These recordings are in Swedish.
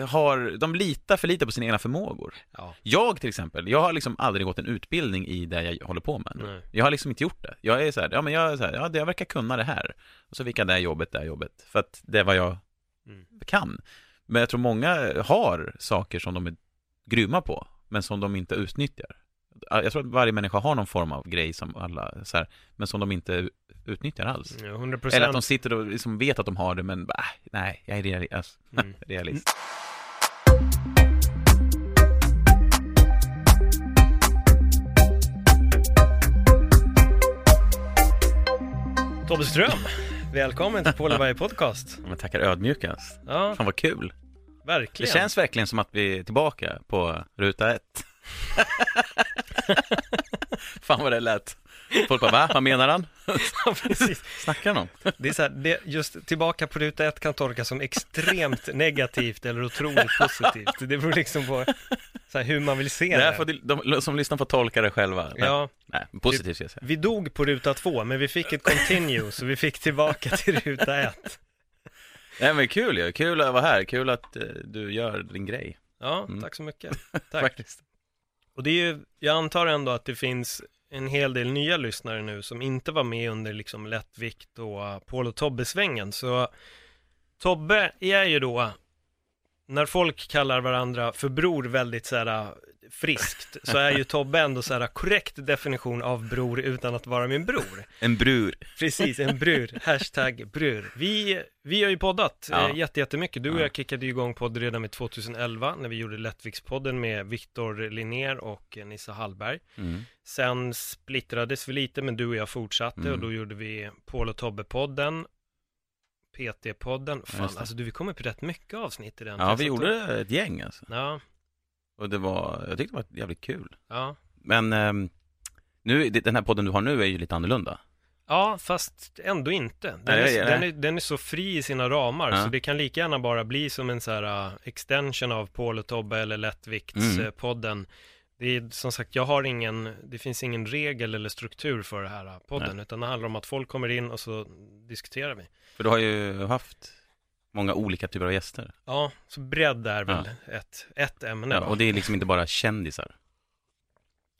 har, de litar för lite på sina egna förmågor. Ja. Jag till exempel, jag har liksom aldrig gått en utbildning i det jag håller på med. Nej. Jag har liksom inte gjort det. Jag är så här, ja men jag är så här, ja jag verkar kunna det här. Och så fick jag det här jobbet, det här jobbet. För att det är vad jag Mm. kan. Men jag tror många har saker som de är grymma på, men som de inte utnyttjar. Jag tror att varje människa har någon form av grej som alla, så här, men som de inte utnyttjar alls. Ja, 100 Eller att de sitter och liksom vet att de har det, men bah, nej, jag är realist. Mm. realist. Tobbe Ström, välkommen till Paul och Berg podcast. Man tackar ödmjukast. Ja, Fan vad kul. Det verkligen. känns verkligen som att vi är tillbaka på ruta ett. Fan vad det lät. Folk bara, va? Vad menar han? Ja. Snackar han om? Det är så här, det, just tillbaka på ruta ett kan tolkas som extremt negativt eller otroligt positivt. Det beror liksom på så här, hur man vill se Det får de, som lyssnar får tolka det själva. Ja, nej positivt säga. vi dog på ruta två, men vi fick ett continue, så vi fick tillbaka till ruta ett. Nej men kul ju, kul att vara här, kul att eh, du gör din grej. Ja, Mm. tack så mycket. Tack. Faktiskt. Och det är ju, jag antar ändå att det finns en hel del nya lyssnare nu som inte var med under liksom lättvikt och eh, Paul och Tobbe-svängen. Så Tobbe är ju då, när folk kallar varandra för bror väldigt så här friskt, så är ju Tobbe ändå så här korrekt definition av bror utan att vara min bror. En bror. Precis, en bror, hashtag bror. Vi, vi har ju poddat Ja. ja. jätte, jättemycket. Du och Ja. jag kickade ju igång podd redan med 2011 när vi gjorde Lättvikspodden med Viktor Linnér och eh, Nissa Hallberg. Mm. Sen splittrades vi lite, men du och jag fortsatte Mm. och då gjorde vi Paul och Tobbe-podden, PT-podden. Fan, alltså du, vi kommer på rätt mycket avsnitt i den. Ja, vi gjorde ett gäng alltså. Ja, Och det var, jag tyckte det var jävligt kul. ja. Men ehm, nu, den här podden du har nu är ju lite annorlunda. Ja, fast ändå inte. Den, Nej, är, är- den, är, den är så fri i sina ramar, Ja. så det kan lika gärna bara bli som en så här uh, extension av Paul och Tobbe eller Mm. Lättviktspodden. Det är som sagt, jag har ingen, det finns ingen regel eller struktur för det här uh, podden, Nej. utan det handlar om att folk kommer in och så diskuterar vi. För du har ju haft många olika typer av gäster. Ja, så bredd är väl ett, ett ämne. Ja, va? och det är liksom inte bara kändisar.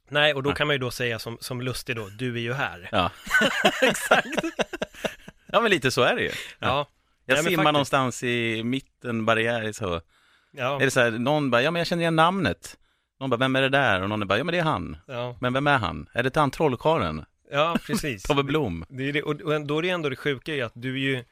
Nej, och då Ja. kan man ju då säga som, som Lustig då, du är ju här. Ja, exakt. ja, men lite så är det ju. Ja, Jag Nej, simmar faktiskt. någonstans i mitten, barriär, så. ja, Är det så här, någon bara, ja men jag känner igen namnet. Någon bara, vem är det där? Och någon bara, ja men det är han. ja, Men vem är han? Är det han trollkarlen? ja, precis. Tobbe Blom? Det är det, och och då är det ändå det sjuka i att du är ju,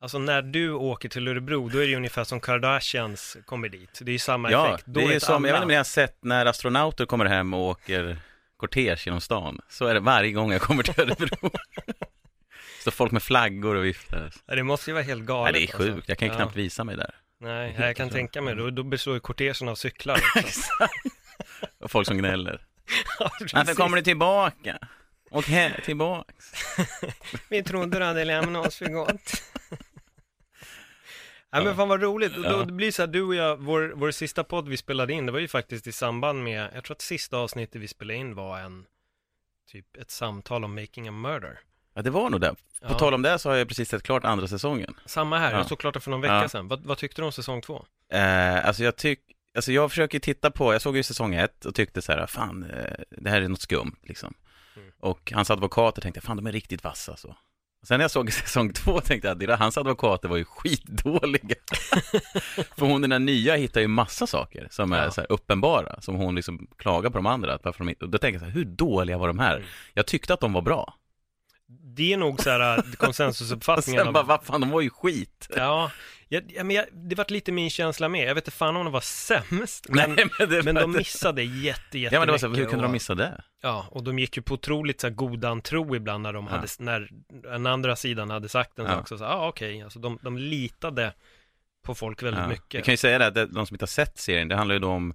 alltså när du åker till Örebro, då är det ungefär som Kardashians kommer dit. Det är ju samma Ja, effekt. Då det är som, jag vet inte alla- om ni har sett när astronauter kommer hem och åker kortege genom stan. Så är det varje gång jag kommer till Örebro. Så folk med flaggor och viftar. Ja, det måste ju vara helt galet. det är sjukt, alltså. jag kan ju Ja. knappt visa mig där. Nej, jag kan otroligt. tänka mig, då, då består ju kortegen av cyklar. också. Och folk som gnäller. Ja, Varför kommer du tillbaka? Och här tillbaks. Vi trodde du hade lämnat oss för gott. Ja, men Ja. fan vad roligt. Och Då, Ja. det blir så här, du och jag, vår, vår sista podd vi spelade in, det var ju faktiskt i samband med, jag tror att sista avsnittet vi spelade in var en, typ ett samtal om making a murder. Ja, det var nog det. På Ja. tal om det så har jag precis sett klart andra säsongen. Samma här, Ja. jag såg klart det för någon vecka Ja. sedan. Vad, vad tyckte du om säsong två? Eh, alltså jag tyck, alltså jag försöker titta på, jag såg ju säsong ett och tyckte så här, fan, eh, det här är något skumt liksom. Mm. Och hans advokater tänkte, fan de är riktigt vassa så. Sen när jag såg säsong två tänkte jag att hans advokater var ju skitdåliga. För hon den där nya hittar ju massa saker som är Ja. så uppenbara, som hon liksom klagar på de andra. Att varför de, inte- och då tänker jag så här, hur dåliga var de här? Mm. Jag tyckte att de var bra. Det är nog så här äh, Och konsensusuppfattningen sen bara, vad fan, de var ju skit. Ja, jag, ja, men jag, det var lite min känsla med. Jag vet inte fan om de var sämst, men, Nej, men, det men de missade jätte, Ja men det var så, här, hur jättemycket kunde de missa det? Ja, och de gick ju på otroligt så här, godan tro ibland när de Ja. hade, när den andra sidan hade sagt en Ja. sak, så sa ja ah, okej, alltså de, de litade på folk väldigt Ja. mycket. Jag kan ju säga det, det- de som inte har sett serien, det handlar ju då om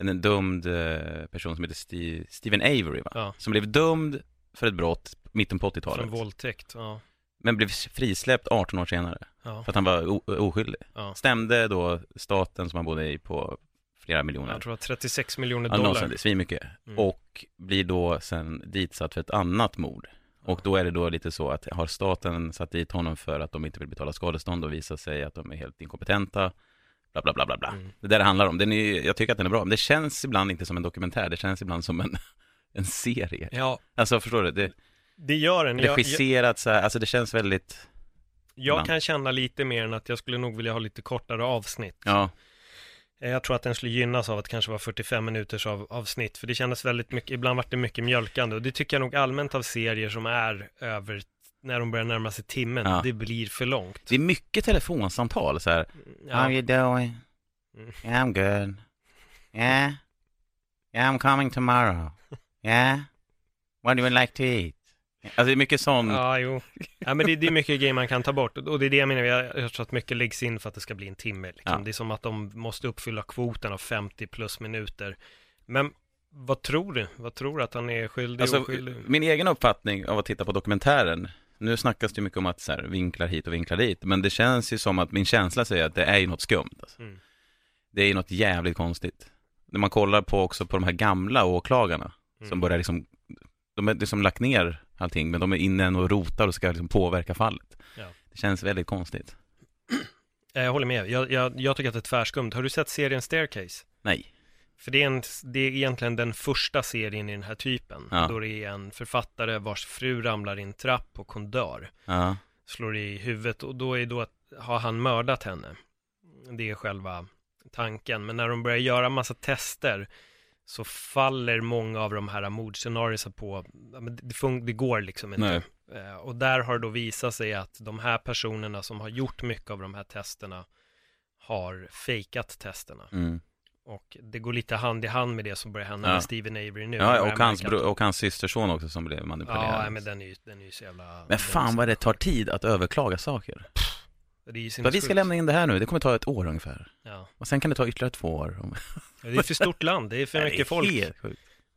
en, en dömd eh, person som heter Steve, Steven Avery, va? Ja. som blev dömd för ett brott mitten på För 80-talet. en våldtäkt, ja. Men blev frisläppt 18 år senare. Ja, För att han var oskyldig. ja. Stämde då staten som han bodde i på flera miljoner. Jag tror att 36 miljoner Ja, dollar. det är svinmycket. Mm. Och blir då sen ditsatt för ett annat mord. Och då är det då lite så att har staten satt dit honom för att de inte vill betala skadestånd och visar sig att de är helt inkompetenta. Bla, bla, bla, bla, bla. Mm. Det är där det handlar om. Den är, jag tycker att den är bra, men det känns ibland inte som en dokumentär. Det känns ibland som en, en serie. Ja, Alltså, förstår du? Det det gör den. Jag, jag, regisserat så här, alltså det känns väldigt, jag ibland. kan känna lite mer än att jag skulle nog vilja ha lite kortare avsnitt. ja, Eh, Jag tror att den skulle gynnas av att kanske vara 45 minuters av, avsnitt, för det kändes väldigt mycket, ibland vart det mycket mjölkande och det tycker jag nog allmänt av serier som är över, när de börjar närma sig timmen, Ja. det blir för långt. det är mycket telefonsamtal så här. How Ja, you doing? Mm. I'm good. Yeah? Yeah, I'm coming tomorrow. Yeah? What do you like to eat? Alltså det är mycket sån, ja jo. Ja, men det, det är mycket grejer man kan ta bort och det är det jag menar, jag, jag tror att mycket läggs in för att det ska bli en timme. Liksom. Ja. Det är som att de måste uppfylla kvoten av 50 plus minuter. Men vad tror du? Vad tror du att han är skyldig, alltså oskyldig? min egen uppfattning av att titta på dokumentären, nu snackas det mycket om att så här, vinklar hit och vinklar dit, men det känns ju som att min känsla säger att det är ju något skumt. Alltså. Mm. Det är ju något jävligt konstigt. När man kollar på också på de här gamla åklagarna, som Mm. börjar liksom, de är liksom lagt ner allting, men de är inne och rotar och ska liksom påverka fallet. Ja. Det känns väldigt konstigt. Jag håller med, jag, jag, jag tycker att det är tvärskumt. Har du sett serien Staircase? Nej. För det är, en, det är egentligen den första serien i den här typen. Ja. Då det är en författare vars fru ramlar i en trapp och hon dör. Ja. Slår i huvudet och då är då har han mördat henne. Det är själva tanken. Men när de börjar göra massa tester så faller många av de här mordscenarierna på, det, det går liksom inte. Eh, Och där har det då visat sig att de här personerna som har gjort mycket av de här testerna har fejkat testerna. Mm. Och det går lite hand i hand med det som börjar hända Ja. med Steven Avery nu. Ja, och hans, bro- och hans systerson också som blev manipulerad. Ja, men den är ju, den är ju så jävla... Men fan vad det tar tid att överklaga saker. Det är ju Så vi ska lämna in det här nu, det kommer ta ett år ungefär. Ja. Och sen kan det ta ytterligare två år. Ja, Det är för stort land, det är för mycket folk.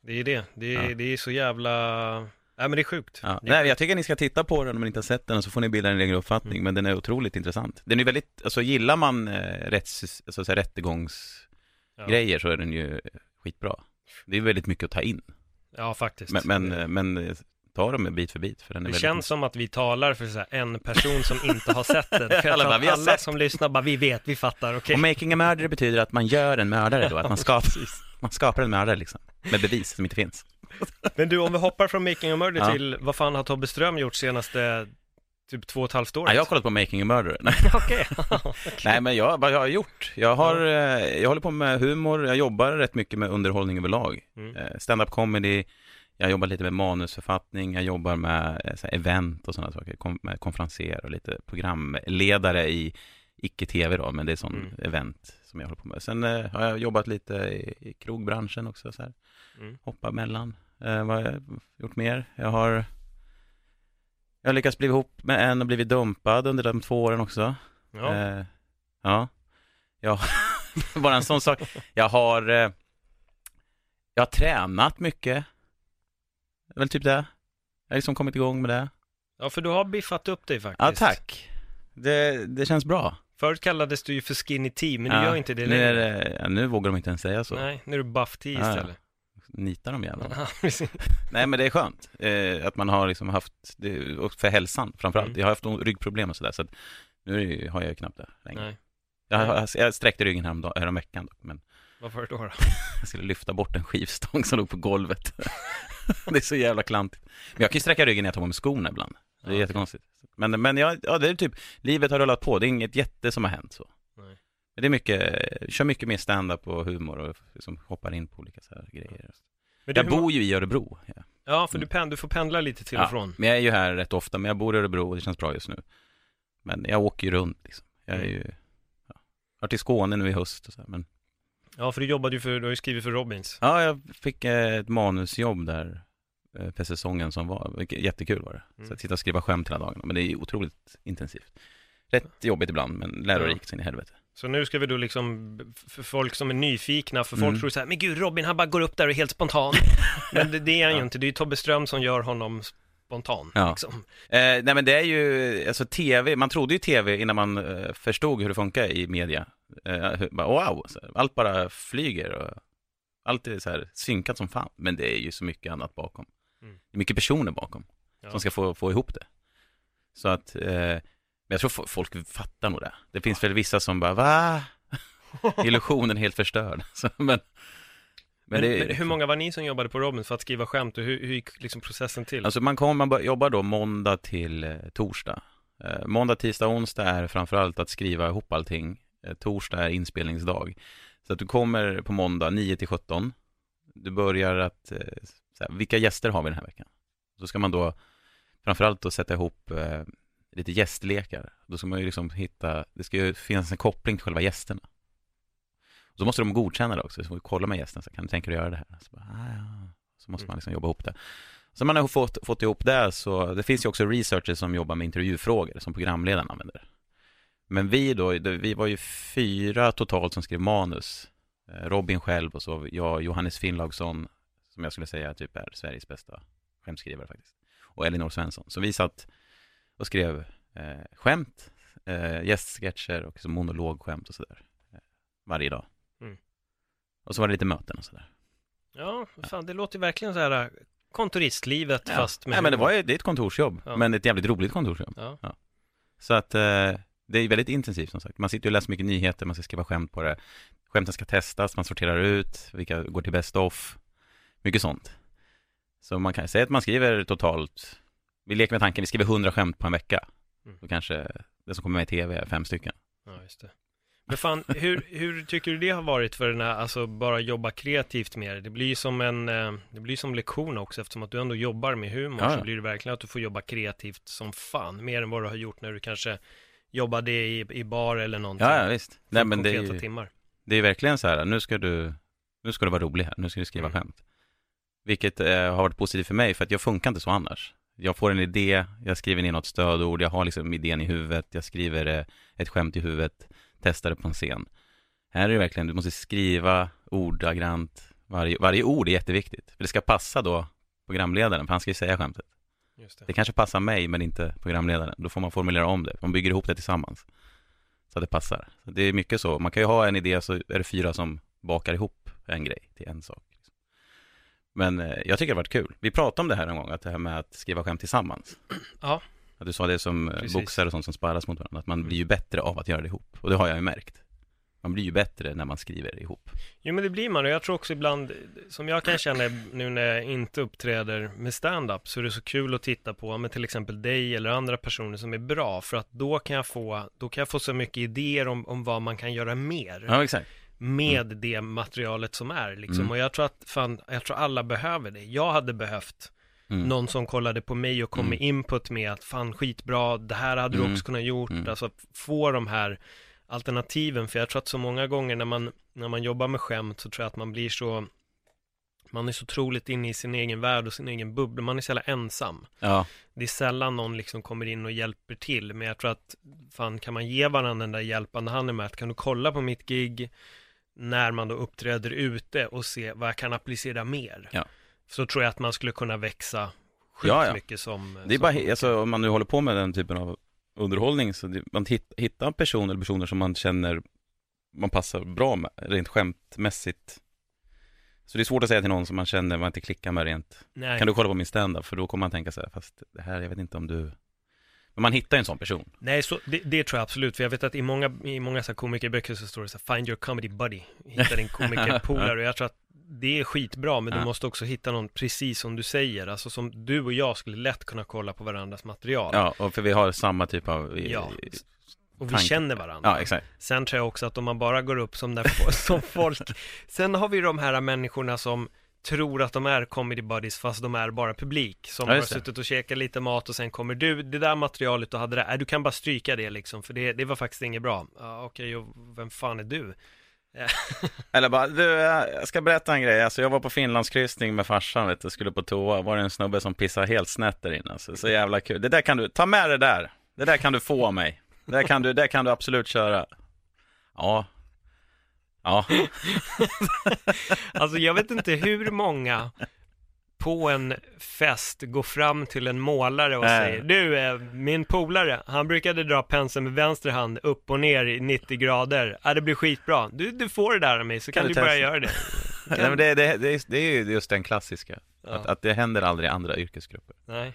Det är det, det är, Ja. det är så jävla... Nej men det är sjukt. Ja. Det är Nej, jag tycker ni ska titta på den om ni inte har sett den, så får ni bilda en egen uppfattning. Mm. Men den är otroligt intressant. Den är väldigt, alltså gillar man eh, rätts, alltså, så här, rättegångsgrejer ja. så är den ju skitbra. Det är väldigt mycket att ta in. ja, faktiskt. Men, men, eh, men eh, ta dem bit för bit, för den är det väldigt känns som att vi talar för så en person som inte har sett den. För Alla bara, "Vi alla sett." som lyssnar bara, vi vet, vi fattar, okej. Och making a murder betyder att man gör en mördare då, att man skapar, man skapar en mördare liksom. Med bevis som inte finns. Men du, om vi hoppar från Making a Murder Ja. till, vad fan har Tobbe Ström gjort senaste, typ två och ett halvt år? Ja, jag har kollat på making a murder. Nej. Okej. Nej men jag, vad jag har gjort? Jag har, eh, jag håller på med humor, jag jobbar rätt mycket med underhållning överlag. Mm. Eh, Stand-up comedy, jag jobbar lite med manusförfattning, jag jobbar med eh, här, event och sådana saker, Kom, med konferenser och lite programledare i, icke-tv då, men det är sån Mm. event som jag håller på med. Sen eh, har jag jobbat lite i, i krogbranschen också, så här. Mm. hoppa mellan. Eh, vad har jag gjort mer? Jag har jag har lyckats bli ihop med en och blivit dumpad under de två åren också. Ja. Eh, ja. ja. Bara en sån sak. Jag har, eh, jag har tränat mycket. Väl typ det. Jag har liksom kommit igång med det. ja, för du har biffat upp dig faktiskt. Ja, tack. Det, det känns bra. Förut kallades du ju för skinny tea, men du ja. gör inte det nu, längre. det, ja, nu vågar de inte ens säga så. Nej, nu är du buff tea Ja, istället. Nitar de jävlarna. Nej men det är skönt. Eh, att man har liksom haft, det, och för hälsan framförallt. Mm. Jag har haft ryggproblem och sådär. Så att nu är det, ju- har jag ju knappt det längre. Nej, Jag, jag sträckte ryggen härom, härom veckan men varför då? då? jag skulle lyfta bort en skivstång som låg på golvet. det är så jävla klantigt. Men jag kan ju sträcka ryggen när jag tar på mig skorna ibland. Det är Ja, jättekonstigt. Men, men ja, ja, det är typ, livet har rullat på. Det är inget jätte som har hänt så. Nej. Men det är mycket, kör mycket mer stand-up och humor och liksom hoppar in på olika så här grejer. Men Jag bor ju i Örebro. Ja. Ja, för du, pen, du får pendla lite till och från. Men jag är ju här rätt ofta, men jag bor i Örebro och det känns bra just nu. Men jag åker ju runt liksom. Jag är Mm. ju, ja. Jag har varit i Skåne nu i höst och så här, men Ja, för du jobbade ju för, du har ju skrivit för Robins. Ja, jag fick eh, ett manusjobb där eh, för säsongen som var. Jättekul var det. Mm. Så att sitta och skriva skämt hela dagarna. Men det är otroligt intensivt. Rätt jobbigt ibland, men lärorikt så in i helvete. Så nu ska vi då liksom, för folk som är nyfikna, för folk Mm. tror så här, men gud, Robin han bara går upp där och är helt spontan. men det, det är han ju Ja. inte, det är ju Tobbe Ström som gör honom spontan. Ja. Liksom. Eh, nej men det är ju, alltså tv, man trodde ju tv innan man eh, förstod hur det funkar i media. Eh, hur- bara, wow, allt bara flyger och allt är så här synkat som fan. Men det är ju så mycket annat bakom. Mm. Det är mycket personer bakom Ja. som ska få, få ihop det. Så att, eh, men jag tror fo- folk fattar nog det. Det finns väl vissa som bara, va? Illusionen är helt förstörd. Så, men, men, Men, det, men hur många var ni som jobbade på Robins för att skriva skämt och hur, hur gick liksom processen till? Alltså man, kommer, man jobbar då måndag till eh, torsdag. Eh, måndag, tisdag, onsdag är framförallt att skriva ihop allting. Eh, torsdag är inspelningsdag. Så att du kommer på måndag 9 till 17. Du börjar att, eh, här, vilka gäster har vi den här veckan? Så ska man då framförallt då sätta ihop eh, lite gästlekar. Då ska man ju liksom hitta, det ska ju finnas en koppling till själva gästerna. Och så måste de godkänna det också, så får vi kolla med gästen, så kan du tänka dig att göra det här? Så, bara, ah, ja. så måste man liksom jobba ihop det. Så man har fått, fått ihop det, så det finns ju också researchers som jobbar med intervjufrågor som programledaren använder. Men vi då, vi var ju fyra totalt som skrev manus. Eh, Robin själv och så jag, Johannes Finnlaugsson, som jag skulle säga typ är Sveriges bästa skämtskrivare faktiskt. Och Elinor Svensson. Så vi satt och skrev eh, skämt, eh, gästsketcher och så monologskämt och sådär. Eh, varje dag. Och så var det lite möten och sådär. Ja, fan, det låter ju verkligen så här äh, kontoristlivet Ja. fast med Nej men det var ju, det är ett kontorsjobb, Ja. men ett jävligt roligt kontorsjobb. Ja. Så att eh, det är väldigt intensivt som sagt. Man sitter och läser mycket nyheter, man ska skriva skämt på det. Skämten ska testas, man sorterar ut, vilka går till best off. Mycket sånt. Så man kan säga att man skriver totalt, vi leker med tanken, vi skriver 100 skämt på en vecka. Mm. Då kanske det som kommer med i tv är fem stycken. Ja, just det. Men fan, hur, hur tycker du det har varit för den här, alltså bara jobba kreativt med det? Det blir som en, eh, det blir som lektion också eftersom att du ändå jobbar med humor Ja, så blir det verkligen att du får jobba kreativt som fan, mer än vad du har gjort när du kanske jobbade i, i bar eller någonting. Ja, ja visst. Nej men det är ju, timmar. det är verkligen så här, nu ska du, nu ska du vara rolig här, nu ska du skriva Mm. skämt. Vilket eh, har varit positivt för mig, för att jag funkar inte så annars. Jag får en idé, jag skriver ner något stödord, jag har liksom idén i huvudet, jag skriver eh, ett skämt i huvudet, testar det på en scen. Här är det verkligen, du måste skriva ordagrant, varje, varje ord är jätteviktigt. För det ska passa då programledaren, för han ska ju säga skämtet. Just det. Det kanske passar mig, men inte programledaren. Då får man formulera om det, man bygger ihop det tillsammans. Så att det passar. Så det är mycket så, man kan ju ha en idé så är det fyra som bakar ihop en grej till en sak. Men eh, jag tycker det har varit kul. Vi pratade om det här en gång, att det här med att skriva skämt tillsammans. Ja. Att du sa det som eh, Precis. boxare och sånt som sparras mot varandra, att man blir ju bättre av att göra det ihop. Och det har jag ju märkt. Man blir ju bättre när man skriver ihop. Jo men det blir man och jag tror också ibland, som jag kan känna nu när jag inte uppträder med stand-up så är det så kul att titta på med till exempel dig eller andra personer som är bra för att då kan jag få, då kan jag få så mycket idéer om, om vad man kan göra mer Ja, exakt. med det materialet som är liksom Mm. och jag tror att fan, jag tror alla behöver det. Jag hade behövt Mm. någon som kollade på mig och kom med input med att fan skitbra, det här hade du Mm. också kunnat gjort, Mm. alltså få de här alternativen, för jag tror att så många gånger när man, när man jobbar med skämt så tror jag att man blir så, man är så otroligt inne i sin egen värld och sin egen bubbla, man är så jävla ensam. Ja, Det är sällan någon liksom kommer in och hjälper till, men jag tror att fan kan man ge varandra den där hjälpande handen med att kan du kolla på mitt gig när man då uppträder ute och se vad jag kan applicera mer. Ja. Så tror jag att man skulle kunna växa sjukt Ja, ja. mycket som det är som bara, alltså, om man nu håller på med den typen av underhållning, så det, man hitt, hittar en person eller personer som man känner man passar bra med, rent skämtmässigt. Så det är svårt att säga till någon som man känner man inte klickar med rent. Nej. Kan du kolla på min standup? För då kommer man tänka så här, fast det här, jag vet inte om du... Men man hittar ju en sån person. Nej, så, det, det tror jag absolut, för jag vet att i många, i många så här komikerböcker så står det så här, find your comedy buddy, hitta din komikerpolare, och jag tror att det är skitbra, men du Ja. måste också hitta någon precis som du säger, alltså som du och jag skulle lätt kunna kolla på varandras material. Ja, och för vi har samma typ av... Ja. Och vi tanke. känner varandra. Ja, exakt. Sen tror jag också att om man bara går upp som, där, som folk, sen har vi de här människorna som tror att de är comedy buddies fast de är bara publik som Ja, har suttit och käkat lite mat och sen kommer du, det där materialet du hade där, äh, du kan bara stryka det liksom för det, det var faktiskt inget bra. Ja, Okej, och vem fan är du? Eller bara, du, jag ska berätta en grej. Alltså, jag var på Finlandskryssning med farsan, vet du, skulle på toa. Var det en snubbe som pissade helt snett där inne. Alltså, så jävla kul. Det där kan du, ta med det där. Det där kan du få mig. Det där kan du, det kan du absolut köra. Ja. Ja. Alltså jag vet inte hur många på en fest går fram till en målare och Nej. säger Du, eh, min polare, han brukade dra penseln med vänster hand upp och ner i 90 grader. Ja, det blir skitbra. Du, du får det där av mig, så kan, Kan du du börja göra det. Nej, men det, det, det, är, det är ju just den klassiska. Ja. Att, att det händer aldrig i andra yrkesgrupper. Nej.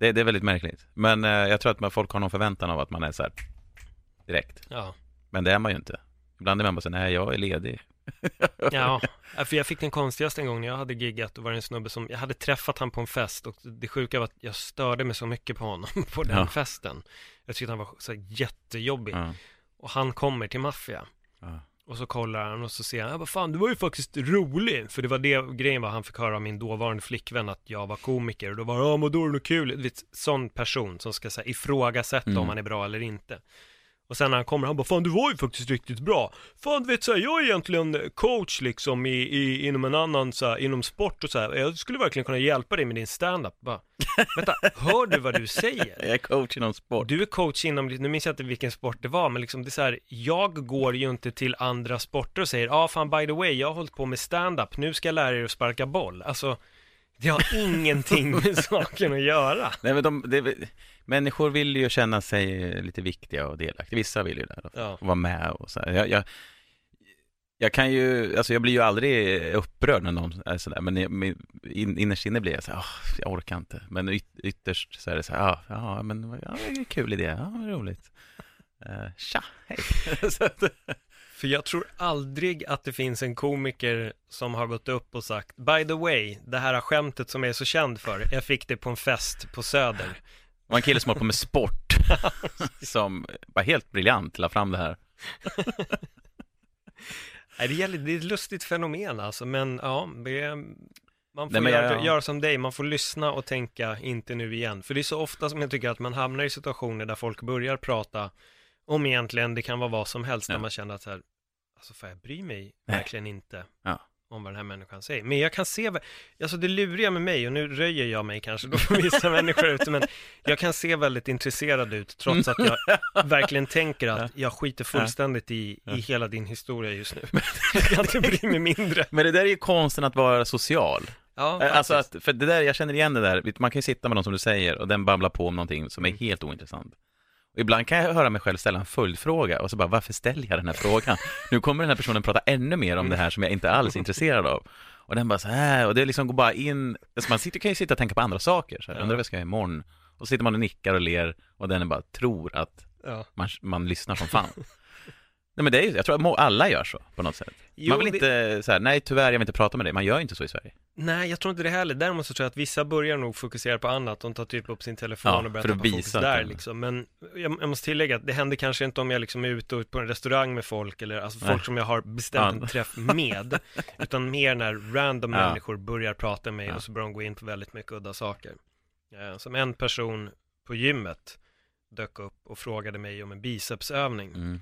Det, det är väldigt märkligt. Men eh, jag tror att man, folk har någon förväntan av att man är så här direkt. Ja. Men det är man ju inte. Ibland är man bara så nej jag är ledig. Ja, för jag fick den konstigaste en gång när jag hade giggat och var det en snubbe som, jag hade träffat han på en fest och det sjuka var att jag störde mig så mycket på honom på den Ja. festen. Jag tyckte han var så jättejobbig. Ja. Och han kommer till maffia. Ja. Och så kollar han och så ser han, jag bara fan du var ju faktiskt rolig. För det var det grejen var, han fick höra av min dåvarande flickvän att jag var komiker. Och då var det, ja men då är det kul. Du vet, sån person som ska så här, ifrågasätta Mm. om han är bra eller inte. Och sen när han kommer, han bara, fan du var ju faktiskt riktigt bra. Fan du vet så här, jag är egentligen coach liksom i, i, inom en annan så här, inom sport och så här. Jag skulle verkligen kunna hjälpa dig med din stand-up. Bara, vänta, hör du vad du säger? Jag är coach inom sport. Du är coach inom, nu minns jag inte vilken sport det var, men liksom det är så här, jag går ju inte till andra sporter och säger, ja ah, fan by the way, jag har hållit på med stand-up, nu ska jag lära er att sparka boll. Alltså, det har ingenting med saken att göra. Nej men de, det, människor vill ju känna sig lite viktiga och delaktiga. Vissa vill ju det. Ja. Vara med och så. Jag, jag, jag kan ju, alltså jag blir ju aldrig upprörd när någon är sådär, men in, innerst inne blir jag så här, "Åh, jag orkar inte. Men yt, ytterst så är det så här, ja, ja men ja, kul idé, ja, roligt. Uh, tja, hej. För jag tror aldrig att det finns en komiker som har gått upp och sagt, by the way, det här skämtet som jag är så känd för, jag fick det på en fest på Söder. det var en kille som håller på med sport, som var helt briljant, la fram det här. Nej, det, gäller, det är ett lustigt fenomen alltså, men ja, det man får Nej, men jag- göra, göra som dig, man får lyssna och tänka, inte nu igen. För det är så ofta som jag tycker att man hamnar i situationer där folk börjar prata om egentligen, det kan vara vad som helst, Ja. när man känner att så här, alltså får jag bry mig Nej. verkligen inte Ja. om vad den här människan säger. Men jag kan se, alltså det luriga med mig, och nu röjer jag mig kanske då för vissa människor ute, men jag kan se väldigt intresserad ut, trots att jag verkligen tänker att jag skiter fullständigt i, i hela din historia just nu. Jag kan inte bry mig mindre. Men det där är ju konsten att vara social. Ja, Alltså att, för det där, jag känner igen det där, man kan ju sitta med någon som du säger och den babblar på om någonting som är helt ointressant. Och ibland kan jag höra mig själv ställa en följdfråga och så bara, varför ställer jag den här frågan? Nu kommer den här personen prata ännu mer om det här som jag inte alls är intresserad av. Och den bara så här, och det liksom går bara in, alltså man sitter, kan ju sitta och tänka på andra saker, så här, Ja. undrar vad jag ska göra imorgon? Och så sitter man och nickar och ler och den bara tror att ja. man, man lyssnar som fan. Nej men det är jag tror att alla gör så på något sätt. Jo, man vill det- inte så här, nej tyvärr jag vill inte prata med dig, man gör inte så i Sverige. Nej, jag tror inte det heller. Däremot så tror jag att vissa börjar nog fokusera på annat. De tar typ upp sin telefon Ja, och börjar tappa fokus där liksom. Men jag, jag måste tillägga att det händer kanske inte om jag liksom är ute och på en restaurang med folk eller alltså Nej. folk som jag har bestämt Ja. en träff med. Utan mer när random Ja. människor börjar prata med mig och så börjar de gå in på väldigt mycket udda saker. Eh, Som en person på gymmet dök upp och frågade mig om en bicepsövning. Mm.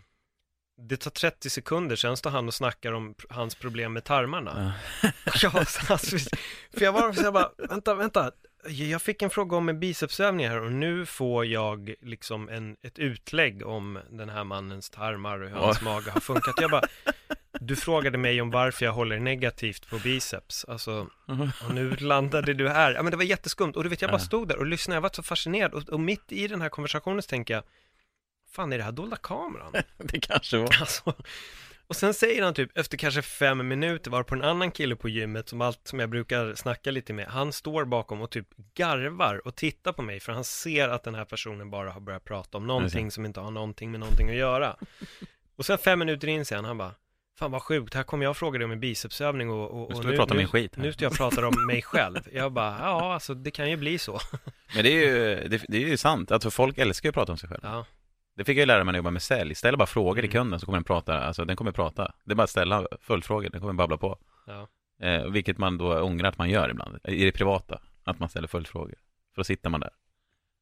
Det tar 30 sekunder, sen står han och snackar om hans problem med tarmarna. Ja. Ja, alltså, för jag var så jag bara, vänta, vänta. Jag fick en fråga om en bicepsövning här och nu får jag liksom en, ett utlägg om den här mannens tarmar och hur hans mage har funkat. Jag bara, du frågade mig om varför jag håller negativt på biceps. Alltså, och nu landade du här. Ja, men det var jätteskumt. Och du vet, jag bara Ja. stod där och lyssnade. Jag var så fascinerad. Och, och mitt i den här konversationen så tänker jag, fan är det här dolda kameran? Det kanske var. Alltså, och sen säger han typ efter kanske fem minuter var på en annan kille på gymmet som allt som jag brukar snacka lite med. Han står bakom och typ garvar och tittar på mig för han ser att den här personen bara har börjat prata om någonting som inte har någonting med någonting att göra. Och sen fem minuter in säger han, bara Fan vad sjukt, här kommer jag och frågar dig om en bicepsövning och, och, Nu och vi prata nu, skit här. nu ska jag prata om mig själv. Jag bara, ja alltså det kan ju bli så. Men det är ju, det, det är ju sant, alltså folk älskar ju att prata om sig själv. Ja, Det fick jag ju lära mig när jag jobbade med sälj. Ställ bara frågor till Mm. kunden så kommer den prata, alltså den kommer prata. Det är bara att ställa följdfrågor, den kommer babbla på. ja. Eh, vilket man då ångrar att man gör ibland, i det privata, att man ställer följdfrågor. För då sitter man där.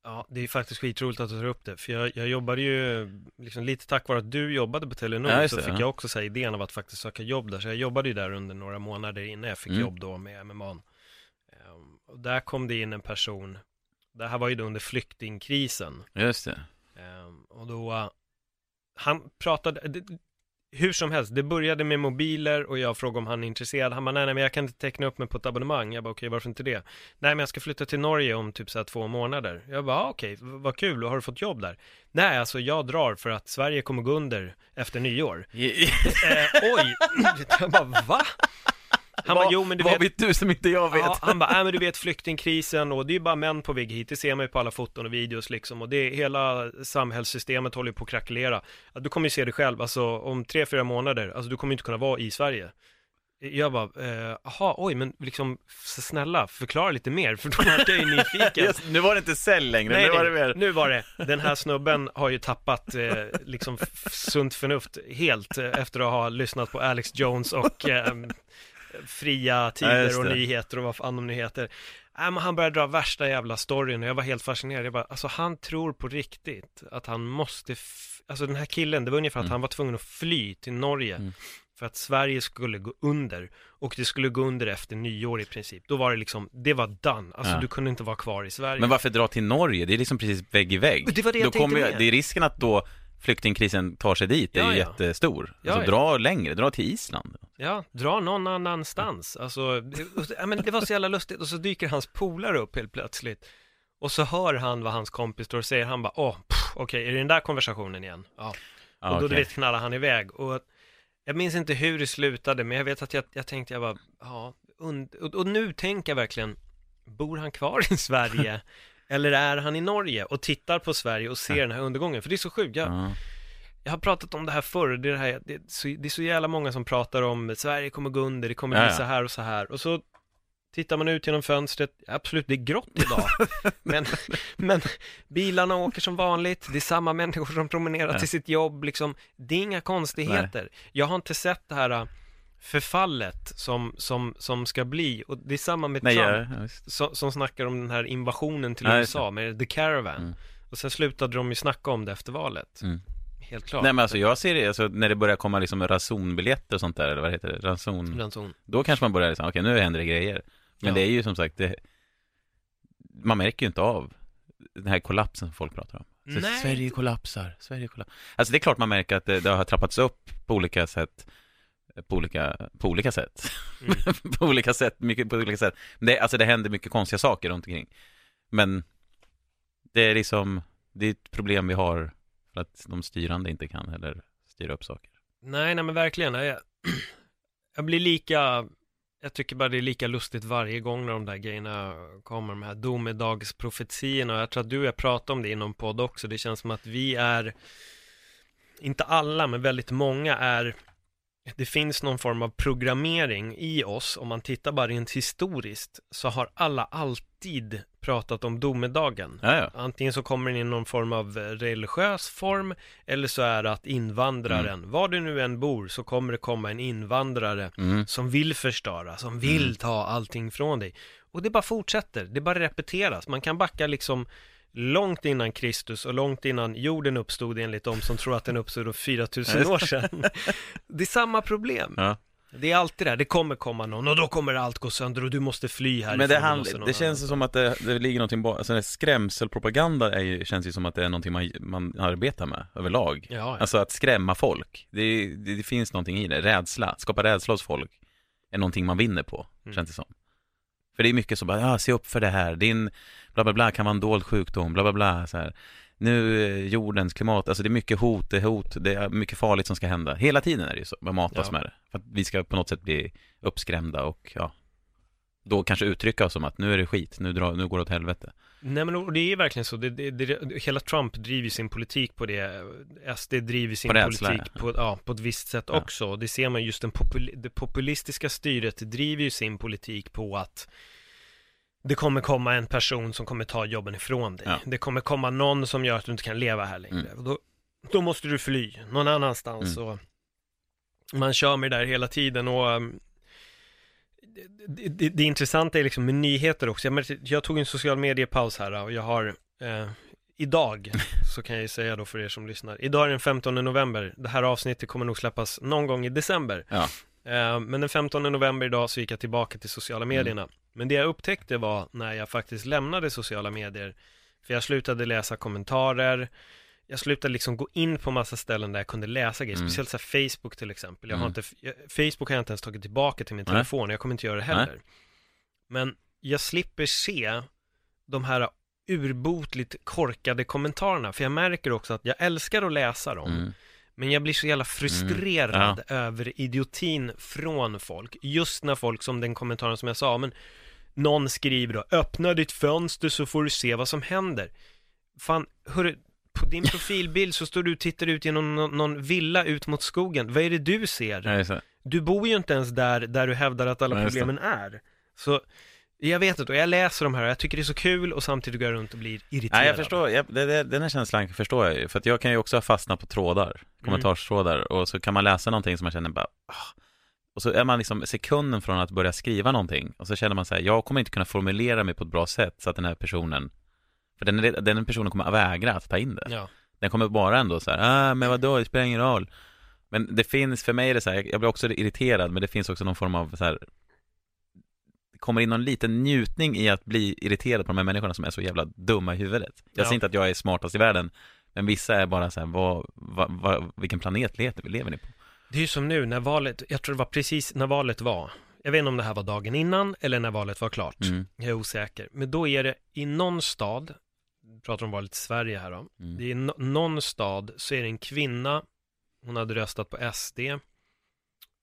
Ja, det är faktiskt skitroligt att du tar upp det, för jag, jag jobbade ju, liksom lite tack vare att du jobbade på Telenor, Ja, så det, fick ja. jag också så här, idén av att faktiskt söka jobb där, så jag jobbade ju där under några månader innan jag fick Mm. jobb då med MMA. Um, och där kom det in en person, det här var ju då under flyktingkrisen, Just det. Um, och då, han pratade, det, hur som helst, det började med mobiler och jag frågade om han är intresserad. Han bara, nej, nej men jag kan inte teckna upp mig på ett abonnemang. Jag bara, okej, varför inte det? Nej, men jag ska flytta till Norge om typ så här två månader. Jag bara, ah, okej, vad kul, och har du fått jobb där? Nej, alltså jag drar för att Sverige kommer gå under efter nyår. eh, oj, jag bara, va? Han bara, jo men du vad vet... vet du som inte jag vet? Ja, han bara, nej men du vet flyktingkrisen och det är ju bara män på väg hit, det ser man ju på alla foton och videos liksom och det, är hela samhällssystemet håller på att krackelera. Du kommer ju se det själv, alltså om tre, fyra månader, alltså du kommer inte kunna vara i Sverige. Jag bara, jaha, eh, oj, men liksom snälla, förklara lite mer, för då vart jag ju nyfiken. Just, nu var det inte cell längre, nej, nu var det mer. nu var det. Den här snubben har ju tappat eh, liksom sunt förnuft helt eh, efter att ha lyssnat på Alex Jones och eh, fria tider ja, och nyheter och vad fan de nu heter. Äh, men han började dra värsta jävla storyn och jag var helt fascinerad. Jag bara, alltså han tror på riktigt att han måste, alltså den här killen, det var ungefär mm. att han var tvungen att fly till Norge. Mm. För att Sverige skulle gå under och det skulle gå under efter nyår i princip. Då var det liksom, det var done. Alltså ja. du kunde inte vara kvar i Sverige. Men varför dra till Norge? Det är liksom precis vägg i vägg. Det var det jag då tänkte kommer, Det är risken att då flyktingkrisen tar sig dit är ja, ju ja. jättestor. Ja, alltså dra längre, dra till Island. Ja, dra någon annanstans. Alltså, det, men det var så jävla lustigt och så dyker hans polare upp helt plötsligt. Och så hör han vad hans kompis står och säger, han bara, åh, okej, okay, är det den där konversationen igen? Ja. Och då, okay. vet, knallar han iväg. Och jag minns inte hur det slutade, men jag vet att jag, jag tänkte, jag bara, ja, och, och nu tänker jag verkligen, bor han kvar i Sverige? Eller är han i Norge och tittar på Sverige och ser den här undergången? För det är så sjukt. Jag, ja. jag har pratat om det här förr. Det är, det, här, det, är så, det är så jävla många som pratar om Sverige kommer gå under, det kommer bli ja, så här och så här. Och så tittar man ut genom fönstret, absolut, det är grått idag. men, men bilarna åker som vanligt, det är samma människor som promenerar till sitt jobb, liksom. Det är inga konstigheter. Nej. Jag har inte sett det här förfallet som, som, som ska bli, och det är samma med Nej, Trump, ja, som, som snackar om den här invasionen till Nej, USA med The Caravan. Mm. Och sen slutade de ju snacka om det efter valet. Mm. Helt klart. Nej men alltså jag ser det, alltså, när det börjar komma liksom rasonbiljetter och sånt där, eller vad heter det? Ranson. Ranson. Då kanske man börjar liksom, okej okay, nu händer det grejer. Men ja. det är ju som sagt, det, man märker ju inte av den här kollapsen som folk pratar om. Så Nej. Sverige kollapsar, Sverige kollapsar. Alltså det är klart man märker att det, det har trappats upp på olika sätt på olika, på olika sätt. Mm. på olika sätt, mycket på olika sätt. Det, alltså det händer mycket konstiga saker runt omkring. Men det är liksom, det är ett problem vi har för att de styrande inte kan heller styra upp saker. Nej, nej men verkligen. Jag, jag blir lika, jag tycker bara det är lika lustigt varje gång när de där grejerna kommer, de här domedagsprofetiorna. Jag tror att du och jag pratar om det inom podd också. Det känns som att vi är, inte alla, men väldigt många är det finns någon form av programmering i oss, om man tittar bara rent historiskt, så har alla alltid pratat om domedagen. Ja, Antingen så kommer den i någon form av religiös form, eller så är det att invandraren, mm. var du nu än bor, så kommer det komma en invandrare mm. som vill förstöra, som vill mm. ta allting från dig. Och det bara fortsätter, det bara repeteras. Man kan backa liksom långt innan Kristus och långt innan jorden uppstod enligt de som tror att den uppstod 4000 år sedan. Det är samma problem. Ja. Det är alltid det här, det kommer komma någon och då kommer allt gå sönder och du måste fly här Men det, hand, det känns annan. som att det, det ligger någonting bakom, alltså skrämselpropaganda är ju, känns ju som att det är någonting man, man arbetar med överlag. Ja, ja. Alltså att skrämma folk, det, det, det, finns någonting i det, rädsla, skapa rädsla hos folk är någonting man vinner på, mm. känns det som. För det är mycket som bara, ja, se upp för det här, din bla bla bla kan vara en dold sjukdom, bla bla bla så här. Nu eh, jordens klimat, alltså det är mycket hot, det är hot, det är mycket farligt som ska hända. Hela tiden är det ju så, man matas ja. med det. För att vi ska på något sätt bli uppskrämda och ja, då kanske uttrycka oss som att nu är det skit, nu, drar, nu går det åt helvete. Nej men det är verkligen så, det, det, det, hela Trump driver sin politik på det, SD driver sin på politik på, ja, på ett visst sätt ja. också. Det ser man just den popul det populistiska styret driver ju sin politik på att det kommer komma en person som kommer ta jobben ifrån dig. Ja. Det kommer komma någon som gör att du inte kan leva här längre. Mm. Då, då, måste du fly någon annanstans. Mm. Och man kör med det där hela tiden och um, det, det, det intressanta är liksom med nyheter också. Jag, jag tog en social mediepaus här och jag har eh, idag, så kan jag ju säga då för er som lyssnar. Idag är den 15 november. Det här avsnittet kommer nog släppas någon gång i december. Ja. Eh, men den 15 november idag så gick jag tillbaka till sociala medierna. Mm. Men det jag upptäckte var när jag faktiskt lämnade sociala medier, för jag slutade läsa kommentarer, jag slutade liksom gå in på massa ställen där jag kunde läsa grejer, Mm. speciellt så Facebook till exempel. Jag har Mm. inte, jag, Facebook har jag inte ens tagit tillbaka till min Nej. telefon, jag kommer inte göra det heller. Men jag slipper se de här urbotligt korkade kommentarerna, för jag märker också att jag älskar att läsa dem, Mm. Men jag blir så jävla frustrerad över idiotin från folk. Just när folk, som den kommentaren som jag sa, men någon skriver då, öppna ditt fönster så får du se vad som händer. Fan, hörru, på din profilbild så står du och tittar ut genom någon, någon villa ut mot skogen. Vad är det du ser? Ja, det. Du bor ju inte ens där, där du hävdar att alla det. problemen är. Så, jag vet inte, och jag läser de här och jag tycker det är så kul och samtidigt går jag runt och blir irriterad. Nej, jag förstår, jag, det, det, den här känslan förstår jag ju, för att jag kan ju också fastna på trådar, kommentarstrådar, och så kan man läsa någonting som man känner bara, ah. och så är man liksom sekunden från att börja skriva någonting, och så känner man så här, jag kommer inte kunna formulera mig på ett bra sätt så att den här personen, för den, den personen kommer att vägra att ta in det. Ja. Den kommer bara ändå så här, ah, men vadå, det spelar ingen roll. Men det finns, för mig är det så här, jag blir också irriterad, men det finns också någon form av så här, kommer in någon liten njutning i att bli irriterad på de här människorna som är så jävla dumma i huvudet. Jag Ja. säger inte att jag är smartast i världen, men vissa är bara så här, vad, vad, vad, vilken planet lever, lever ni på? Det är ju som nu när valet, jag tror det var precis när valet var. Jag vet inte om det här var dagen innan eller när valet var klart. Mm. Jag är osäker. Men då är det i någon stad, pratar om valet i Sverige här då. Mm. Det är i no- någon stad så är det en kvinna, hon hade röstat på SD.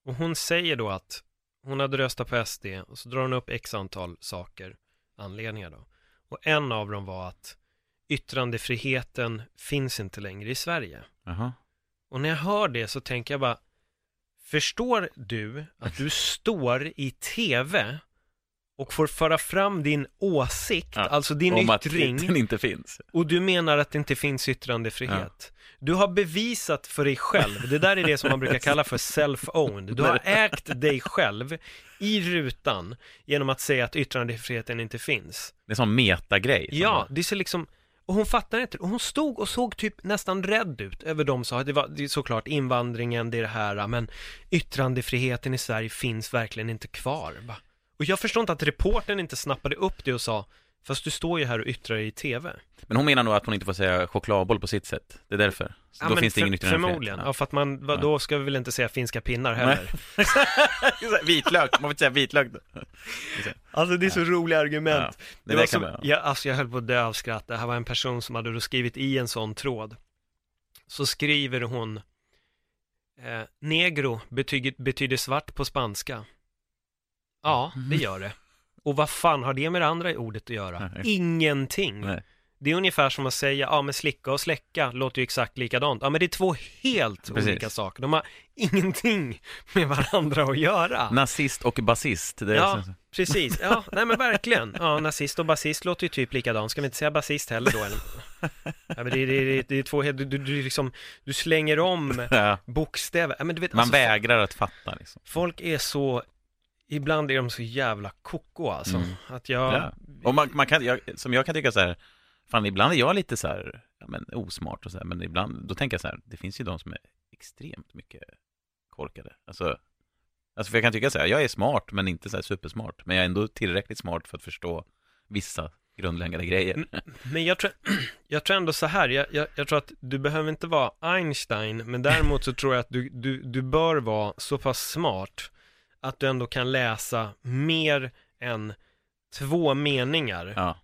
Och hon säger då att hon hade röstat på SD och så drar hon upp x antal saker, anledningar då. Och en av dem var att yttrandefriheten finns inte längre i Sverige. Jaha. Och när jag hör det så tänker jag bara, förstår du att du står i tv och får föra fram din åsikt, Ja, alltså din Om att yttring, den inte finns. och du menar att det inte finns yttrandefrihet. Du har bevisat för dig själv, det där är det som man brukar kalla för self-owned. Du har ägt dig själv i rutan genom att säga att yttrandefriheten inte finns. Det är en sån metagrej. som Ja, bara- det ser liksom och hon fattar inte, och hon stod och såg typ nästan rädd ut över de sa, det var det är såklart invandringen, det är det här, men yttrandefriheten i Sverige finns verkligen inte kvar. Va? Och jag förstår inte att reportern inte snappade upp det och sa, fast du står ju här och yttrar dig i TV. Men hon menar nog att hon inte får säga chokladboll på sitt sätt. Det är därför. Så Ja, då finns det ingen yttrandefrihet. Förmodligen, ja. för att man, va, då ska vi väl inte säga finska pinnar heller. vitlök, man får inte säga vitlök. Alltså det är så roliga argument. Ja, Det, det var som, man- jag, alltså jag höll på att dö av skratt. Det här var en person som hade då skrivit i en sån tråd. Så skriver hon eh, Negro betyder, betyder svart på spanska. Ja, det gör det. Och vad fan har det med det andra ordet att göra? Nej. Ingenting. Nej. Det är ungefär som att säga, ja men slicka och släcka låter ju exakt likadant. Ja men det är två helt Precis. olika saker. De har ingenting med varandra att göra. Nazist och basist. Det är Ja. liksom- Precis, ja, nej men verkligen. Ja, nazist och basist låter ju typ likadant. Ska vi inte säga basist heller då? Eller? Ja, men det, det, det, det är två helt, du, du, du, liksom, du slänger om ja. bokstäver. Ja, men du vet, Man alltså, vägrar att fatta liksom. Folk är så, ibland är de så jävla koko alltså. Mm. Att jag, Ja. Och man, man kan, jag, som jag kan tycka så här, fan ibland är jag lite så här, ja, men osmart och så här, men ibland, då tänker jag så här, det finns ju de som är extremt mycket korkade. Alltså, alltså för jag kan tycka så här, jag är smart men inte så här supersmart, men jag är ändå tillräckligt smart för att förstå vissa grundläggande grejer. Men jag tror, jag tror ändå så här, jag, jag, jag tror att du behöver inte vara Einstein, men däremot så tror jag att du, du, du bör vara så pass smart att du ändå kan läsa mer än två meningar. Ja,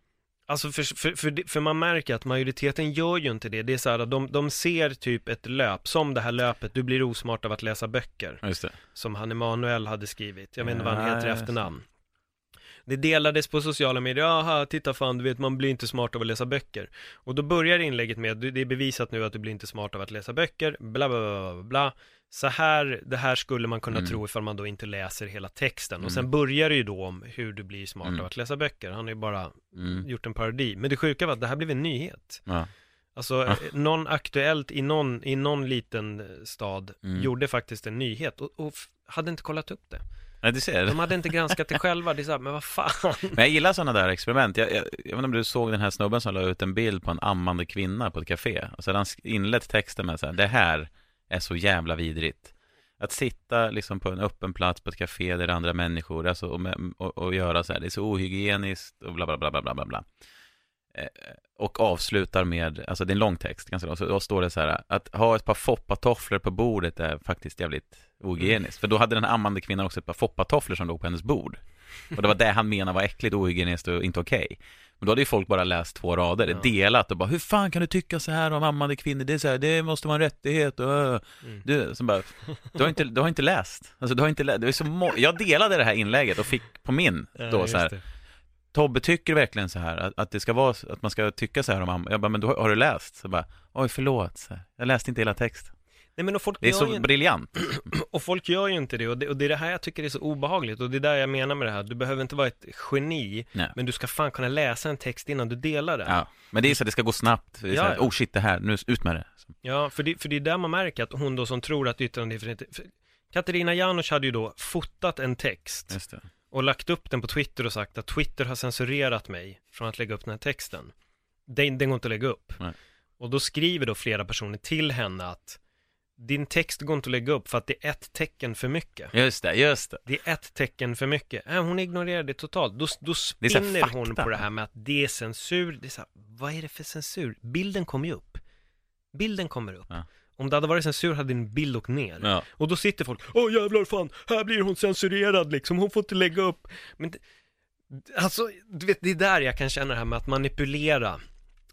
Alltså för, för, för, för man märker att majoriteten gör ju inte det. Det är så här att de, de ser typ ett löp, som det här löpet, du blir osmart av att läsa böcker just det. som han Emanuel hade skrivit. Jag vet inte vad han heter i efternamn. Det delades på sociala medier, jaha, titta fan, du vet, man blir inte smart av att läsa böcker. Och då börjar inlägget med, det är bevisat nu att du blir inte smart av att läsa böcker, bla bla bla bla, bla. Så här, det här skulle man kunna Mm. tro ifall man då inte läser hela texten. Och Mm. sen börjar det ju då om hur du blir smart Mm. av att läsa böcker. Han har ju bara Mm. gjort en parodi. Men det sjuka var att det här blev en nyhet. Ja. Alltså, Ja. någon aktuellt i någon, i någon liten eh, stad Mm. gjorde faktiskt en nyhet och, och hade inte kollat upp det. Nej, du ser. De hade inte granskat det själva, det är så här, men vad fan. Men jag gillar sådana där experiment. Jag, jag, jag vet inte om du såg den här snubben som la ut en bild på en ammande kvinna på ett café. Och så hade han inlett texten med så här, det här är så jävla vidrigt. Att sitta liksom på en öppen plats på ett café där det är andra människor alltså, och, med, och, och göra så här, det är så ohygieniskt och bla bla bla bla bla bla bla. Eh, och avslutar med, alltså det är en lång text, ganska lång, så då står det så här, att ha ett par foppatofflor på bordet är faktiskt jävligt ohygieniskt. För då hade den ammande kvinnan också ett par foppatofflor som låg på hennes bord. Och det var det han menade var äckligt, ohygieniskt och inte okej. Okay. Men då hade ju folk bara läst två rader, ja. delat och bara Hur fan kan du tycka så här om ammande kvinnor? Det är så här, det måste vara en rättighet och mm. du, som bara, du har inte, du har inte läst Alltså du har inte läst, det är så må- Jag delade det här inlägget och fick på min då ja, så här. Tobbe tycker verkligen så här att, att, det ska vara, att man ska tycka så här om amma Jag bara, men då, har du läst? Så bara, oj förlåt, så här. jag läste inte hela texten Nej, men och folk det är så ju... briljant. Och folk gör ju inte det och, det och det är det här jag tycker är så obehagligt och det är där jag menar med det här. Du behöver inte vara ett geni, Nej. men du ska fan kunna läsa en text innan du delar den. Ja, men det är så att det ska gå snabbt. Ja. Här, oh shit, det här, nu ut med det. Ja, för det, för det är där man märker att hon då som tror att yttrandefrihet... Katarina Janouch hade ju då fotat en text och lagt upp den på Twitter och sagt att Twitter har censurerat mig från att lägga upp den här texten. Den, den går inte att lägga upp. Nej. Och då skriver då flera personer till henne att din text går inte att lägga upp för att det är ett tecken för mycket. Just det, just det. Det är ett tecken för mycket. Äh, hon ignorerar det totalt. Då, då spinner hon på det här med att det är censur. Det är så här, vad är det för censur? Bilden kommer ju upp. Bilden kommer upp. Ja. Om det hade varit censur hade din bild åkt ner. Ja. Och då sitter folk, åh jävlar fan, här blir hon censurerad liksom, hon får inte lägga upp. Men det, alltså, du vet, det är där jag kan känna det här med att manipulera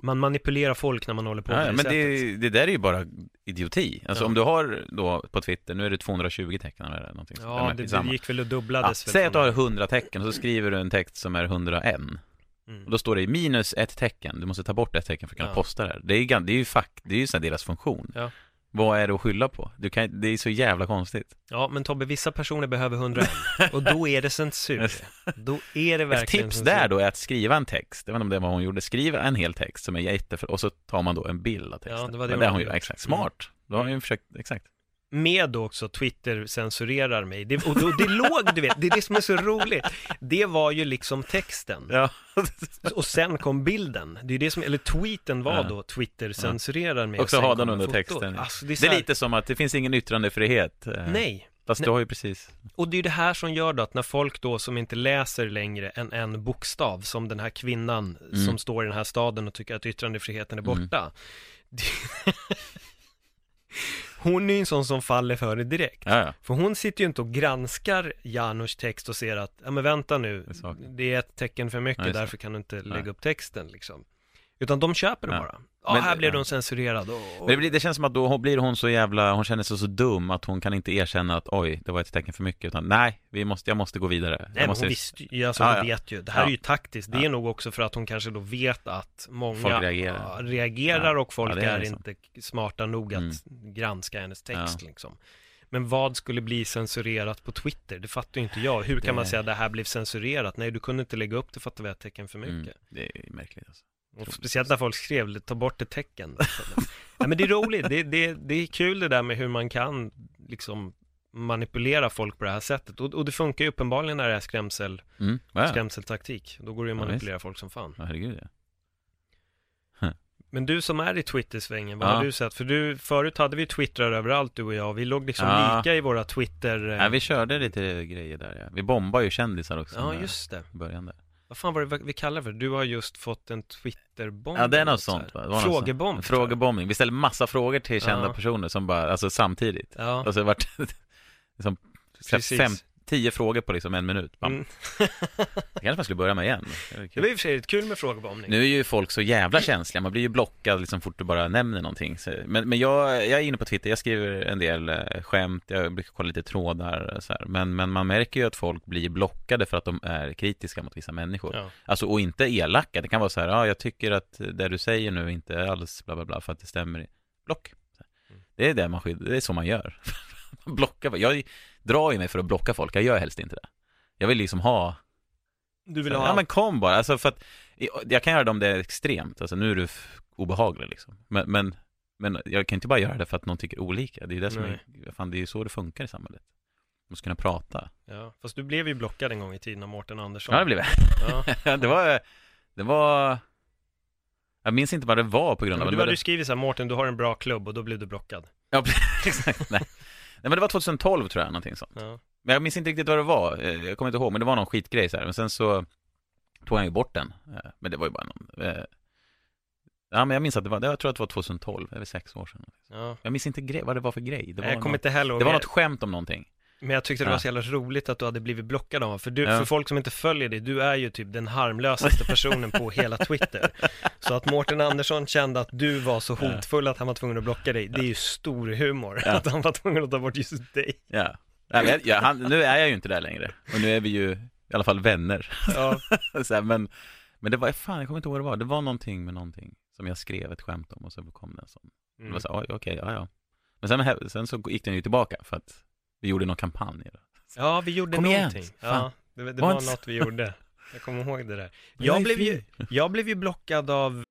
man manipulerar folk när man håller på ja, men det, det, där är ju bara idioti. Alltså ja. om du har då på Twitter, nu är det 220 tecken eller någonting Ja, det, det gick väl och dubblades ja, Säg att du har 100 tecken och så skriver du en text som är 101. Mm. Och då står det minus ett tecken, du måste ta bort ett tecken för att kunna ja. posta det här. Det är, det är ju fack, det är ju så deras funktion. Ja. Vad är det att skylla på? Du kan, det är så jävla konstigt. Ja, men Tobbe, vissa personer behöver 101 och då är det censur. Då är det verkligen Ett tips censur. där då är att skriva en text. Vet inte om det var hon gjorde. Skriva en hel text som är jätte och så tar man då en bild av texten. Ja, det var det, men det hon gjorde. Exakt. Smart. Då har hon ju försökt, exakt med då också Twitter censurerar mig. Det, och då, det låg, du vet, det är det som är så roligt. Det var ju liksom texten. Ja. Och sen kom bilden. Det är det som, eller tweeten var då Twitter censurerar mig. Och så har den under texten. Alltså, det, är, det är lite som att det finns ingen yttrandefrihet. Eh, Nej. Fast du har ju precis. Och det är ju det här som gör då att när folk då som inte läser längre än en bokstav, som den här kvinnan mm. som står i den här staden och tycker att yttrandefriheten är borta. Mm. hon är ju en sån som faller för det direkt. Ja. För hon sitter ju inte och granskar Janus text och ser att, ja men vänta nu, det är, det är ett tecken för mycket, ja, därför kan du inte lägga upp texten liksom. Utan de köper det bara. Ja, men, här blev ja. de censurerad. Och. Men det, det, känns som att då blir hon så jävla, hon känner sig så dum att hon kan inte erkänna att oj, det var ett tecken för mycket, utan nej, vi måste, jag måste gå vidare. Nej, men måste... hon visste ju, alltså ja, hon vet ju, det här är ju taktiskt, det är nog också för att hon kanske då vet att många folk reagerar, reagerar och folk är, är inte smarta nog att mm. granska hennes text liksom. Men vad skulle bli censurerat på Twitter? Det fattar ju inte jag. Hur kan det... man säga att det här blev censurerat? Nej, du kunde inte lägga upp det för att det var ett tecken för mycket. Mm, det är märkligt alltså. Och speciellt när folk skrev, ta bort ett tecken. ja, men det är roligt, det, det, det är kul det där med hur man kan liksom manipulera folk på det här sättet. Och, och det funkar ju uppenbarligen när det är skrämsel, mm. ja. skrämseltaktik. Då går det ju att manipulera ja, folk som fan. Ja, herregud ja. Men du som är i Twitter-svängen, vad ja. har du sett? För du, förut hade vi twittrar överallt du och jag, vi låg liksom ja. lika i våra Twitter... Ja, vi körde lite grejer där ja. Vi bombar ju kändisar också. Ja, just det. Början där. Vad fan var det vi kallade för? Du har just fått en Twitterbomb Ja det är något sånt va? Frågebomb Frågebombning, vi ställde massa frågor till kända ja. personer som bara, alltså samtidigt. Ja. Och så vart liksom, fem, tio frågor på liksom en minut. Mm. det kanske man skulle börja med igen. Det, var i och för sig kul med frågebombning. Nu är ju folk så jävla känsliga, man blir ju blockad liksom fort du bara nämner någonting. Men, men jag, jag är inne på Twitter, jag skriver en del eh, skämt, jag brukar kolla lite trådar så här. Men, men man märker ju att folk blir blockade för att de är kritiska mot vissa människor. Ja. Alltså, och inte elaka. Det kan vara så här, ja, jag tycker att det du säger nu inte är alls bla bla bla för att det stämmer. Block. Mm. Det är det man skyddar, det är så man gör. blocka, jag drar ju mig för att blocka folk, jag gör helst inte det. Jag vill liksom ha Du vill ha Ja men kom bara, alltså för att Jag kan göra det om det är extremt, alltså nu är du obehaglig liksom. Men, men, men jag kan inte bara göra det för att någon tycker olika. Det är ju det som Nej. är, fan det är ju så det funkar i samhället. Man måste kunna prata. Ja, fast du blev ju blockad en gång i tiden av Mårten Andersson. Ja det blev. Jag ja. det var, det var jag minns inte vad det var på grund av men Du hade ju skrivit såhär, Mårten du har en bra klubb och då blev du blockad. Ja, exakt, Nej men det var 2012 tror jag, någonting sånt. Ja. Men jag minns inte riktigt vad det var, eh, jag kommer inte ihåg, men det var någon skitgrej så här. Men sen så tog han ju bort den. Eh, men det var ju bara någon, eh, Ja, men jag minns att det var, jag tror att det var 2012, eller sex år sedan. Ja. Jag minns inte grej, vad det var för grej. Det var, Jag något, inte heller det var något skämt om någonting. Men jag tyckte det Ja. var så jävla roligt att du hade blivit blockad av honom. För, du, Ja. för folk som inte följer dig, du är ju typ den harmlösaste personen på hela Twitter. Så att Mårten Andersson kände att du var så hotfull att han var tvungen att blocka dig, det är ju stor humor. Ja. Att han var tvungen att ta bort just dig. Ja. Men jag, ja, han, nu är jag ju inte där längre. Och nu är vi ju i alla fall vänner. Ja, så här, men, men det var, fan jag kommer inte ihåg vad det var. Det var någonting med någonting som jag skrev ett skämt om och så kom det en sån. Det mm. var så, oj, okej, ja, ja. Men sen, sen så gick den ju tillbaka för att vi gjorde någon kampanj. Då. ja vi gjorde Kom någonting. fan. Ja, det, det Var var något vi gjorde. Jag kommer ihåg det där. Jag Jag blev, ju, jag blev ju blockad av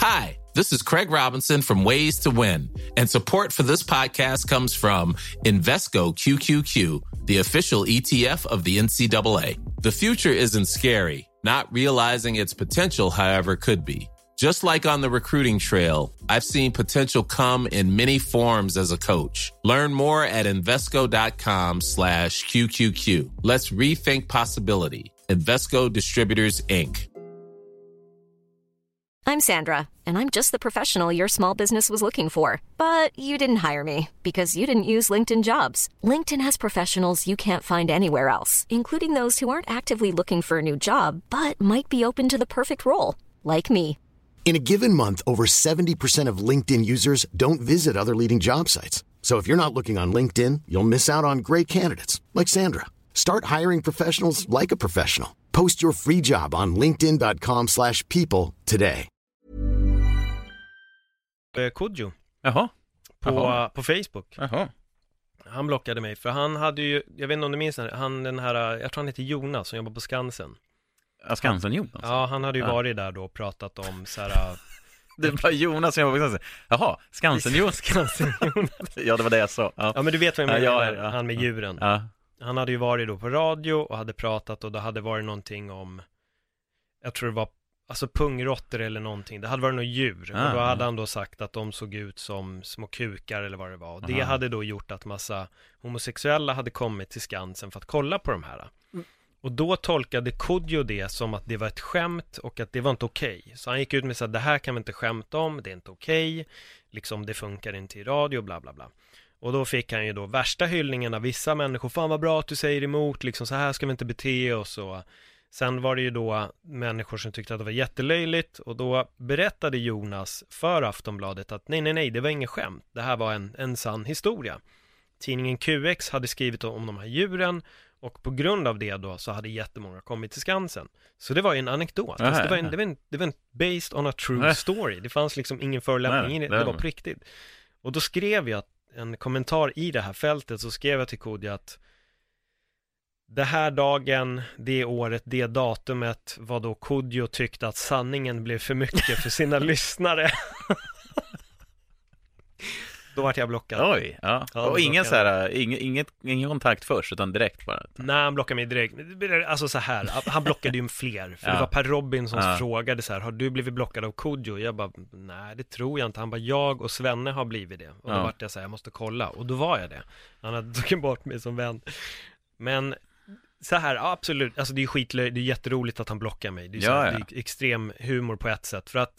Hi, this is Craig Robinson from Ways to Win, and support for this podcast comes from Invesco QQQ, the official ETF of the NCAA. The future isn't scary. Not realizing its potential, however, could be. Just like on the recruiting trail, I've seen potential come in many forms as a coach. Learn more at Invesco.com slash QQQ. Let's rethink possibility. Invesco Distributors, Inc. I'm Sandra, and I'm just the professional your small business was looking for. But you didn't hire me because you didn't use LinkedIn jobs. LinkedIn has professionals you can't find anywhere else, including those who aren't actively looking for a new job but might be open to the perfect role, like me. In a given month, over 70% of LinkedIn users don't visit other leading job sites. So if you're not looking on LinkedIn, you'll miss out on great candidates like Sandra. Start hiring professionals like a professional. Post your free job on linkedin.com/people slash people today. eh, Kodjo Jaha, på, Jaha. på Facebook. jaha. Han blockade mig, för han hade ju, jag vet inte om du minns han den här, jag tror han heter Jonas som jobbar på Skansen. Skansen-Jonas. Ja, han hade ju Ja. varit där då och pratat om så här, Det var Jonas som jag var. Jaha, Skansen-Jonas. Skansen-Jonas. ja, det var det jag sa. Ja. Ja men du vet vad jag Ja, menar, ja, han med djuren. Ja. Han hade ju varit då på radio och hade pratat och det hade varit någonting om, jag tror det var, alltså pungråttor eller någonting. Det hade varit något djur. Ah, och då hade han då sagt att de såg ut som små kukar eller vad det var. Och det hade då gjort att massa homosexuella hade kommit till Skansen för att kolla på de här. Och då tolkade Kodjo det som att det var ett skämt och att det var inte okej. Så han gick ut med så att det här kan vi inte skämta om, det är inte okej, liksom det funkar inte i radio, bla bla bla. Och då fick han ju då värsta hyllningen av vissa människor, fan vad bra att du säger emot, liksom så här ska vi inte bete oss och Sen var det ju då människor som tyckte att det var jättelöjligt och då berättade Jonas för Aftonbladet att nej, nej, nej, det var inget skämt. Det här var en, en sann historia. Tidningen QX hade skrivit om de här djuren och på grund av det då så hade jättemånga kommit till Skansen. Så det var ju en anekdot. Ja, Alltså, det, var en, det, var en, det var en based on a true Nej. story. Det fanns liksom ingen förolämpning i det, det var på riktigt. Och då skrev jag en kommentar i det här fältet så skrev jag till Kodjo att det här dagen, det året, det datumet var då Kodjo tyckte att sanningen blev för mycket för sina lyssnare. Då vart jag blockad. Oj, ja. Ja, och ingen, så här, ingen, inget, ingen kontakt först, utan direkt bara. Nej, han blockade mig direkt. Alltså så här, han blockade ju fler. För Ja. det var Per Robin som Ja. frågade så här, har du blivit blockad av Kodjo? Jag bara, nej det tror jag inte. Han bara, jag och Svenne har blivit det. Och då Ja. vart jag så här, jag måste kolla. Och då var jag det. Han hade tagit bort mig som vän. Men så här, ja, absolut, alltså det är ju skitlöj, det är jätteroligt att han blockar mig. Det är, så Ja, här, ja. det är extrem humor på ett sätt. För att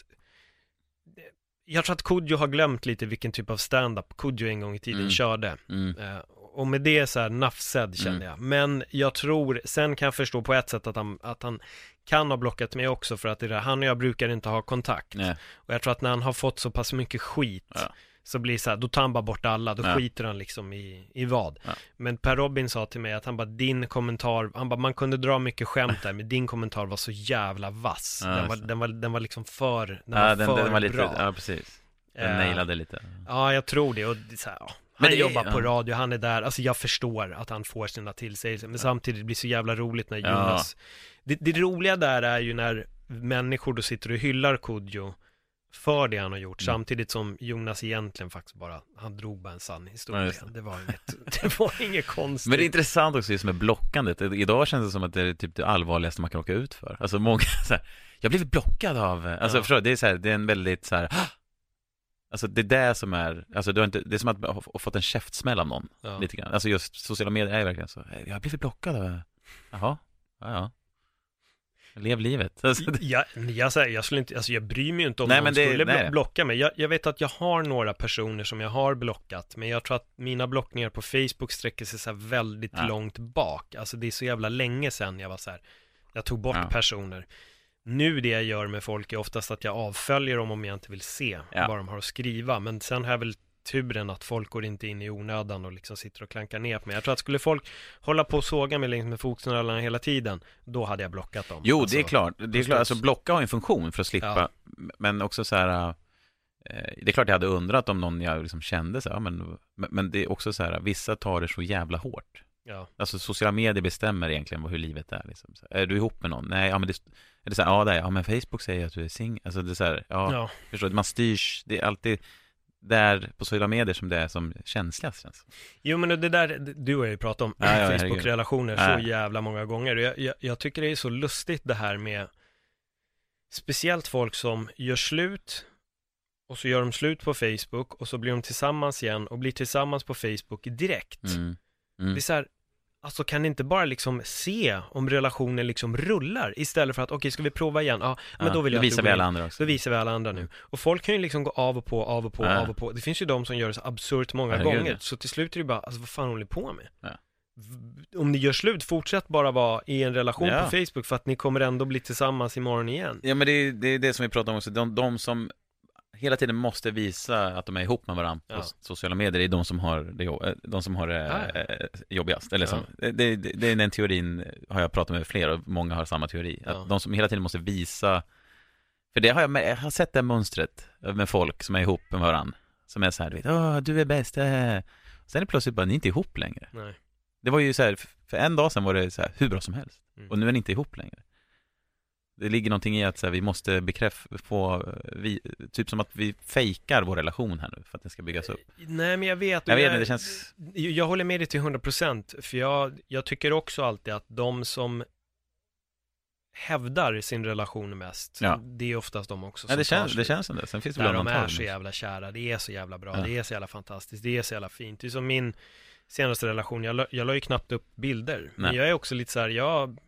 jag tror att Kodjo har glömt lite vilken typ av stand-up Kodjo en gång i tiden Mm. körde. Mm. Eh, och med det så här nafsed kände Mm. jag. Men jag tror, sen kan jag förstå på ett sätt att han, att han kan ha blockat mig också för att det där, han och jag brukar inte ha kontakt. Nej. Och jag tror att när han har fått så pass mycket skit Ja. Så blir det så här, då tar han bara bort alla, då Ja. skiter han liksom i, i vad. Ja. Men Per Robin sa till mig att han bara, din kommentar, han bara, man kunde dra mycket skämt där, men din kommentar var så jävla vass. Ja, den, var, den, var, den var liksom för, den var den, för den var lite, bra. ja precis. Den Eh, nailade lite. Ja, jag tror det. Och det så här, ja. Men Han det jobbar på radio, han är där. Alltså jag förstår att han får sina tillsägelser. Men samtidigt blir det så jävla roligt när. Jonas... Det, det roliga där är ju när människor då sitter och hyllar Kodjo för det han har gjort. Mm. Samtidigt som Jonas egentligen faktiskt bara, han drog bara en sann Ja, historia. just det. det. var inget, det var inget konstigt. Men det är intressant också just med blockandet. Idag känns det som att det är typ det allvarligaste man kan åka ut för. Alltså många så här, jag blev blockad av, alltså Ja. förstår det är så här, det är en väldigt så här! Alltså det är det som är, alltså du har inte, det är som att ha ha fått en käftsmäll av någon, Ja. lite grann. Alltså just sociala medier är verkligen så, jag har blivit blockad av, jaha, ja ja. Lev livet. Alltså, det- Jag, jag, jag, skulle inte, alltså jag bryr mig inte om Nej, någon det- skulle nej. blocka mig. Jag, jag vet att jag har några personer som jag har blockat, men jag tror att mina blockningar på Facebook sträcker sig så här väldigt Ja. långt bak. Alltså det är så jävla länge sedan jag var så här, jag tog bort Ja. personer. Nu det jag gör med folk är oftast att jag avföljer dem om jag inte vill se Ja. vad de har att skriva. Men sen har jag väl turen att folk går inte in i onödan och liksom sitter och klankar ner på mig. Jag tror att skulle folk hålla på och såga mig längs med fotknölarna hela tiden, då hade jag blockat dem. Jo, Alltså, det är klart. Det är klart. Alltså, blocka har en funktion för att slippa. Ja. Men också så här, eh, det är klart jag hade undrat om någon jag liksom kände så här, men, men det är också så här, vissa tar det så jävla hårt. Ja. Alltså sociala medier bestämmer egentligen hur livet är. Liksom. Så, är du ihop med någon? Nej, ja men det är det så här, ja det är, ja men Facebook säger att du är singel. Alltså det är så här, ja, Ja. förstår? Man styrs, det är alltid där på sociala medier som det är som känsligast känns. det. Jo men det där, du har ju pratat om Ja, ja. Facebook-relationer Ja. så jävla många gånger. Jag, jag, jag tycker det är så lustigt det här med speciellt folk som gör slut och så gör de slut på Facebook och så blir de tillsammans igen och blir tillsammans på Facebook direkt. Mm. Det Mm. är så här, alltså kan ni inte bara liksom se om relationen liksom rullar istället för att okej, ska vi prova igen? Ja, men Ja, då vill jag du visar vi alla andra också. Då visar vi alla andra nu. Och folk kan ju liksom gå av och på, av och på, Ja. av och på. Det finns ju de som gör det så absurt många Herregud, gånger. ja. Så till slut är det bara, alltså vad fan håller ni på med? Ja. Om ni gör slut, fortsätt bara vara i en relation Ja. på Facebook för att ni kommer ändå bli tillsammans imorgon igen. Ja men det är det, är det som vi pratar om också, de, de som hela tiden måste visa att de är ihop med varandra på Ja. sociala medier, det är de som har det, eh, de som har det Ja, ja. eh, jobbigast. Eller som, Ja. det, det, det den teorin, har jag pratat med flera och många har samma teori. Att de som hela tiden måste visa, för det har jag, jag har sett det mönstret med folk som är ihop med varandra. Som är så här, du vet, Åh, du är bäst. Äh. Sen är det plötsligt bara, ni är inte ihop längre. Nej. Det var ju så här, för en dag sedan var det så här, hur bra som helst. Mm. Och nu är ni inte ihop längre. Det ligger någonting i att så här, vi måste bekräfta, få, vi, typ som att vi fejkar vår relation här nu för att den ska byggas upp. Nej men jag vet. Jag vet inte, det känns... Jag jag håller med dig till 100% för jag, jag tycker också alltid att de som hävdar sin relation mest, Ja. det är oftast de också Ja, som det tar känns, sig det känns som det. Sen finns det där de är så men- jävla kära, det är så jävla bra, Ja. det är så jävla fantastiskt, det är så jävla fint. Det är som min senaste relation, jag, la- jag la ju knappt upp bilder. Men Nej. jag är också lite så här, jag,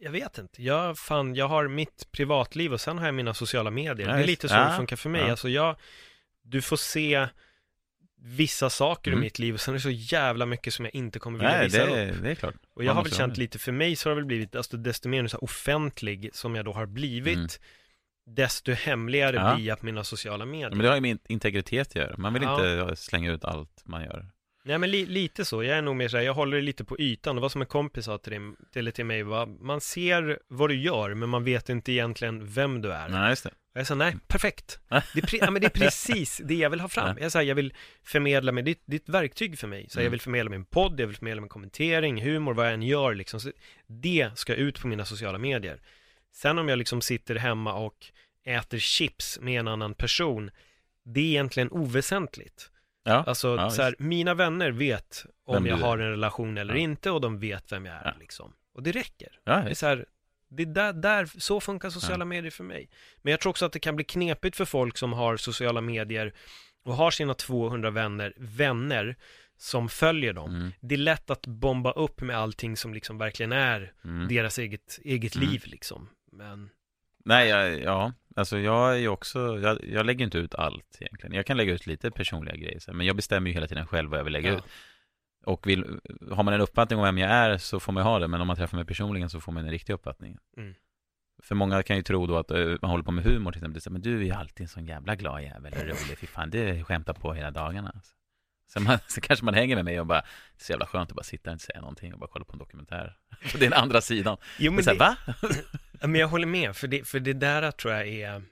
jag vet inte, jag, fan, jag har mitt privatliv och sen har jag mina sociala medier. Ja, det är lite så Ja, det funkar för mig. ja. Alltså jag, du får se vissa saker Mm. i mitt liv och sen är det så jävla mycket som jag inte kommer vilja Nej, visa det, upp. det är klart. Och jag Man har väl känt lite, för mig så har det väl blivit, alltså desto mer så offentlig som jag då har blivit, Mm. desto hemligare Ja. blir jag på mina sociala medier. Men det har ju med integritet att göra. Man vill Ja. inte slänga ut allt man gör. Nej men li, lite så, jag är nog mer såhär, jag håller det lite på ytan. Det var som en kompis sa till, dig, till, till mig, va? man ser vad du gör, men man vet inte egentligen vem du är. Nej, just det. Jag sa, nej, perfekt. Det är, ja, men det är precis det jag vill ha fram. Ja. Jag, sa, jag vill förmedla med, det, det är ett verktyg för mig. Så jag Mm. vill förmedla med en podd, jag vill förmedla med kommentering, humor, vad jag än gör liksom. Så det ska ut på mina sociala medier. Sen om jag liksom sitter hemma och äter chips med en annan person, det är egentligen oväsentligt. Ja, Alltså, ja, så här, mina vänner vet om Vem jag har en relation eller Ja. inte och de vet vem jag är Ja. liksom. Och det räcker. ja, Det är så här, det är där, där, så funkar sociala medier för mig. Men jag tror också att det kan bli knepigt för folk som har sociala medier och har sina 200 vänner, vänner som följer dem. Mm, Det är lätt att bomba upp med allting som liksom verkligen är mm. deras eget, eget Mm. liv liksom. Men, Nej, jag, ja, alltså jag är ju också, jag, jag lägger inte ut allt egentligen. Jag kan lägga ut lite personliga grejer, men jag bestämmer ju hela tiden själv vad jag vill lägga Ja. ut. Och vill, har man en uppfattning om vem jag är så får man ha det, men om man träffar mig personligen så får man en riktig uppfattning. Mm. För många kan ju tro då att eh, man håller på med humor till exempel, men du är ju alltid en sån jävla glad jävel och rolig, fy fan, det skämtar på hela dagarna. Alltså. Så, man, så kanske man hänger med mig och bara, det är så jävla skönt att bara sitta och inte säga någonting och bara kolla på en dokumentär. På den andra sidan. jo, Men men, så här, det, va? men jag håller med, för det, för det där tror jag är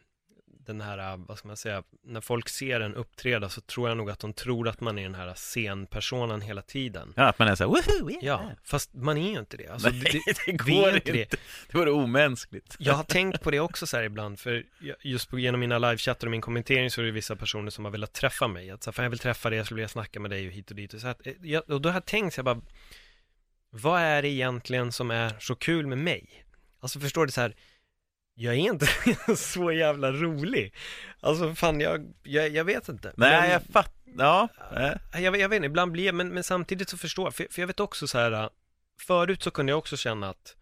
den här, vad ska man säga, när folk ser en uppträda så tror jag nog att de tror att man är den här scenpersonen hela tiden. Ja, att man är så här, woho, yeah. Ja, fast man är ju inte det. Alltså, Nej, det, det går inte det. Det vore omänskligt. Jag har tänkt på det också så här ibland, för just på, genom mina livechattar och min kommentering så är det vissa personer som har velat träffa mig. Att så här, fan jag vill träffa dig, jag skulle vilja snacka med dig och hit och dit. Och, så att, eh, jag, och då har jag tänkt så här bara, vad är det egentligen som är så kul med mig? Alltså förstår du så här, jag är inte så jävla rolig. Alltså fan, jag, jag, jag vet inte. Nej, Men- jag fattar. Ja. jag, jag, jag vet inte, ibland blir men, men samtidigt så förstår jag, för, för jag vet också så här, äh, förut så kunde jag också känna att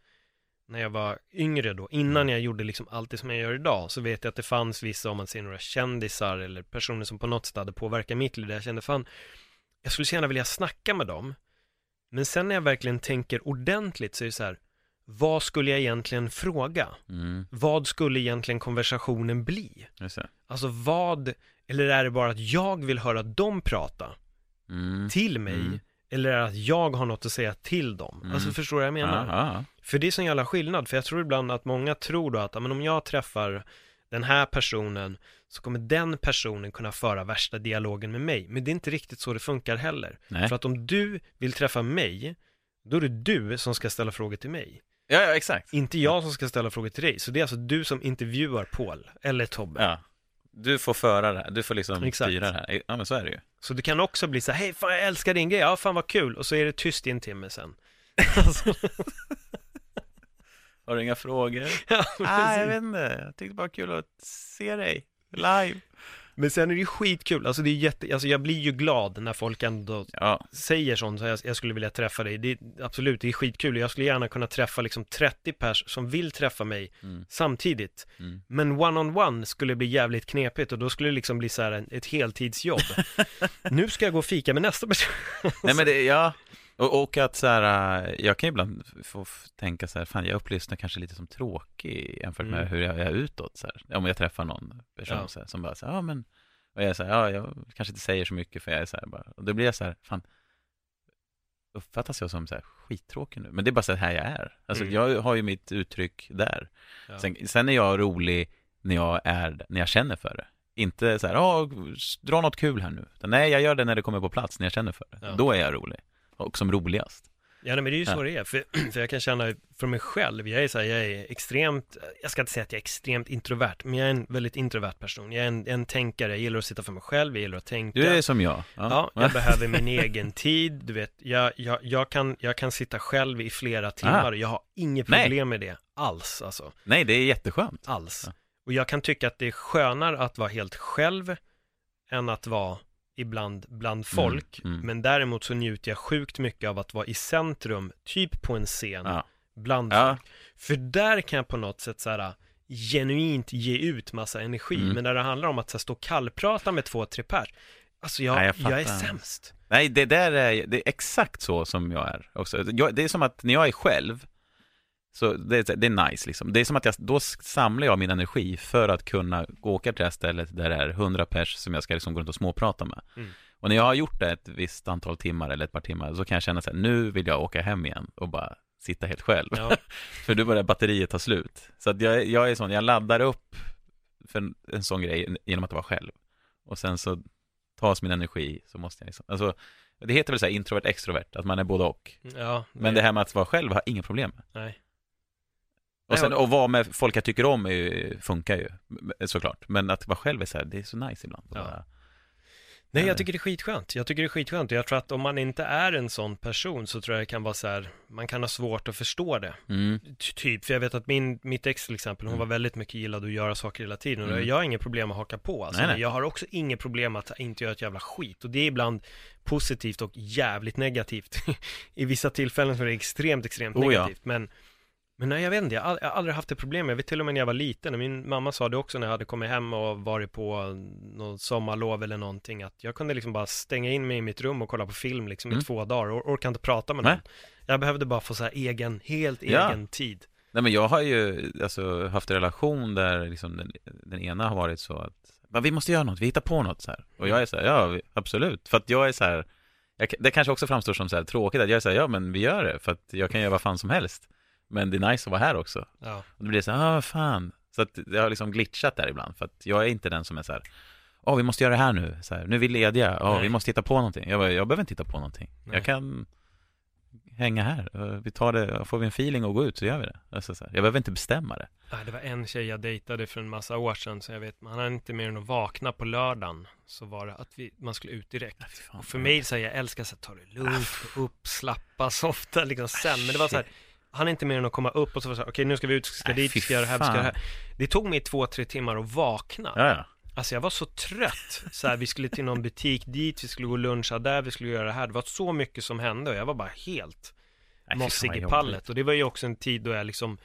när jag var yngre då, innan jag gjorde liksom allt det som jag gör idag, så vet jag att det fanns vissa, om man ser några kändisar eller personer som på något sätt hade påverkat mitt liv, där jag kände fan, jag skulle så gärna vilja snacka med dem, men sen när jag verkligen tänker ordentligt så är det så här, vad skulle jag egentligen fråga? Mm, Vad skulle egentligen konversationen bli? Alltså vad, eller är det bara att jag vill höra dem prata Mm. till mig? Mm. Eller är det att jag har något att säga till dem? Mm. Alltså förstår du vad jag menar? Ja, För det är sån jävla skillnad, för jag tror ibland att många tror då att, men om jag träffar den här personen så kommer den personen kunna föra värsta dialogen med mig. Men det är inte riktigt så det funkar heller. Nej. För att om du vill träffa mig, då är det du som ska ställa frågor till mig. Ja, ja, exakt. Inte jag som ska ställa frågor till dig. Så det är alltså du som intervjuar Paul, eller Tobbe. Ja. Du får föra det här, du får liksom Exakt. styra det här. Ja men så är det ju. Så det kan också bli så här, hej fan jag älskar din grej, ja fan vad kul, och så är det tyst i en timme sen. Alltså, Har du inga frågor? ja, Nej, jag vet inte. Jag tyckte bara kul att se dig live. Men sen är det ju skitkul, alltså det är jätte, alltså jag blir ju glad när folk ändå Ja, säger sånt, så jag, jag skulle vilja träffa dig, det är, absolut, det är skitkul, jag skulle gärna kunna träffa liksom 30 pers som vill träffa mig Mm. samtidigt. Mm. Men one-on-one skulle bli jävligt knepigt och då skulle det liksom bli så här ett heltidsjobb. nu ska jag gå och fika med nästa person. nej men det, ja. Och, och att så här, äh, jag kan ibland få tänka så här, fan jag upplevs nog kanske lite som tråkig jämfört med Mm. hur jag är utåt så här. Om jag träffar någon person Ja. så här, som bara så här, ja men, och jag är så här, ja jag kanske inte säger så mycket för jag är så här bara, och då blir jag så här, fan, uppfattas jag som så här skittråkig nu? Men det är bara så här jag är. Alltså Mm. jag har ju mitt uttryck där. Ja. Sen, sen är jag rolig när jag är, när jag känner för det. Inte så här, ja, dra något kul här nu. Utan, nej, jag gör det när det kommer på plats, när jag känner för det. Ja. Då är jag rolig. Och som roligast. Ja, nej, men det är ju så Ja. det är, för, för jag kan känna för mig själv, jag är så här, jag är extremt, jag ska inte säga att jag är extremt introvert, men jag är en väldigt introvert person. Jag är en, en tänkare, jag gillar att sitta för mig själv, jag gillar att tänka. Du är som jag. Ja, jag behöver min egen tid, du vet, jag, jag, jag, kan, jag kan sitta själv i flera timmar, Ah. jag har inget Nej. problem med det alls, alltså, Nej, det är jätteskönt. alls. Ja. Och jag kan tycka att det är skönare att vara helt själv än att vara ibland bland folk, mm. men däremot så njuter jag sjukt mycket av att vara i centrum, typ på en scen, Ja. bland Ja. folk. För där kan jag på något sätt så här genuint ge ut massa energi, Mm. men när det handlar om att så här, stå och kallprata med två, tre pers, alltså jag, Nej, jag, jag är sämst. Nej, det där är, det är exakt så som jag är också. Jag, det är som att när jag är själv, så det, är- det är nice liksom. Det är som att jag, då samlar jag min energi för att kunna åka till det här stället där det är 100 pers som jag ska liksom gå runt och småprata med. Mm. Och när jag har gjort det ett visst antal timmar eller ett par timmar, så kan jag känna så här, nu vill jag åka hem igen och bara sitta helt själv. Ja, För då börjar batteriet ta slut. Så att jag, jag är sån, jag laddar upp för en, en sån grej genom att vara själv. Och sen så tas min energi, så måste jag liksom, alltså, det heter väl så här introvert extrovert, att man är både och. ja Men det här med att vara själv har inga problem med. Nej. Och sen att vara med folk jag tycker om är, ju- funkar ju, såklart. Men att vara själv är så här, det är så nice ibland. Ja. Nej, Eh. jag tycker det är skitskönt. Jag tycker det är skitskönt. Jag tror att om man inte är en sån person så tror jag det kan vara så här, man kan ha svårt att förstå det. mm, Ty- Typ, för jag vet att min, mitt ex till exempel, hon Mm. var väldigt mycket gillad att göra saker hela tiden och Mm. jag har inget problem att haka på. Alltså, Nej, nej. Jag har också inget problem att inte göra ett jävla skit och det är ibland positivt och jävligt negativt. I vissa tillfällen så är det extremt, extremt Oh, ja. negativt. Men, men nej, jag vet inte, jag har, aldrig haft det problem. Jag vet till och med när jag var liten, och min mamma sa det också när jag hade kommit hem och varit på någon sommarlov eller någonting, att jag kunde liksom bara stänga in mig i mitt rum och kolla på film liksom i Mm. två dagar och orkade inte prata med Nej. någon. Jag behövde bara få så här egen, helt Ja. egen tid. Nej men jag har ju alltså, haft en relation där liksom den, den ena har varit så att "Men vi måste göra något, vi hittar på något så här. Och jag är så här, ja absolut. För att jag är så här, jag, det kanske också framstår som så här tråkigt att jag är så här, ja men vi gör det. För att jag kan göra vad fan som helst. Men det är nice att vara här också. Ja. Och då blir det så här, ah fan. Så att jag har liksom glitchat där ibland. För att jag är inte den som är så här, åh vi måste göra det här nu. Så här, nu är vi lediga, ja Nej. vi måste hitta på någonting. Jag, bara, jag behöver inte hitta på någonting. Nej. Jag kan hänga här. Eh, Vi tar det, får vi en feeling och gå ut så gör vi det. Alltså så här, jag behöver inte bestämma det. Nej, Det var en tjej jag dejtade för en massa år sedan, så jag vet, man hade inte mer än att vakna på lördagen, så var det att vi, man skulle ut direkt. Ja, fan. Och för mig, så här, jag älskar så här, ta det lugnt, gå upp, slappa, softa liksom sen, men det var så här, han är inte mer än att komma upp och så var det okej nu ska vi ut, ska Nej, dit, ska göra det här, ska göra det här. Det tog mig två, tre timmar att vakna. Ja, ja. Alltså jag var så trött, så här, vi skulle till någon butik dit, vi skulle gå och luncha där, vi skulle göra det här, det var så mycket som hände och jag var bara helt fy mossig i pallet. Och det var ju också en tid då jag liksom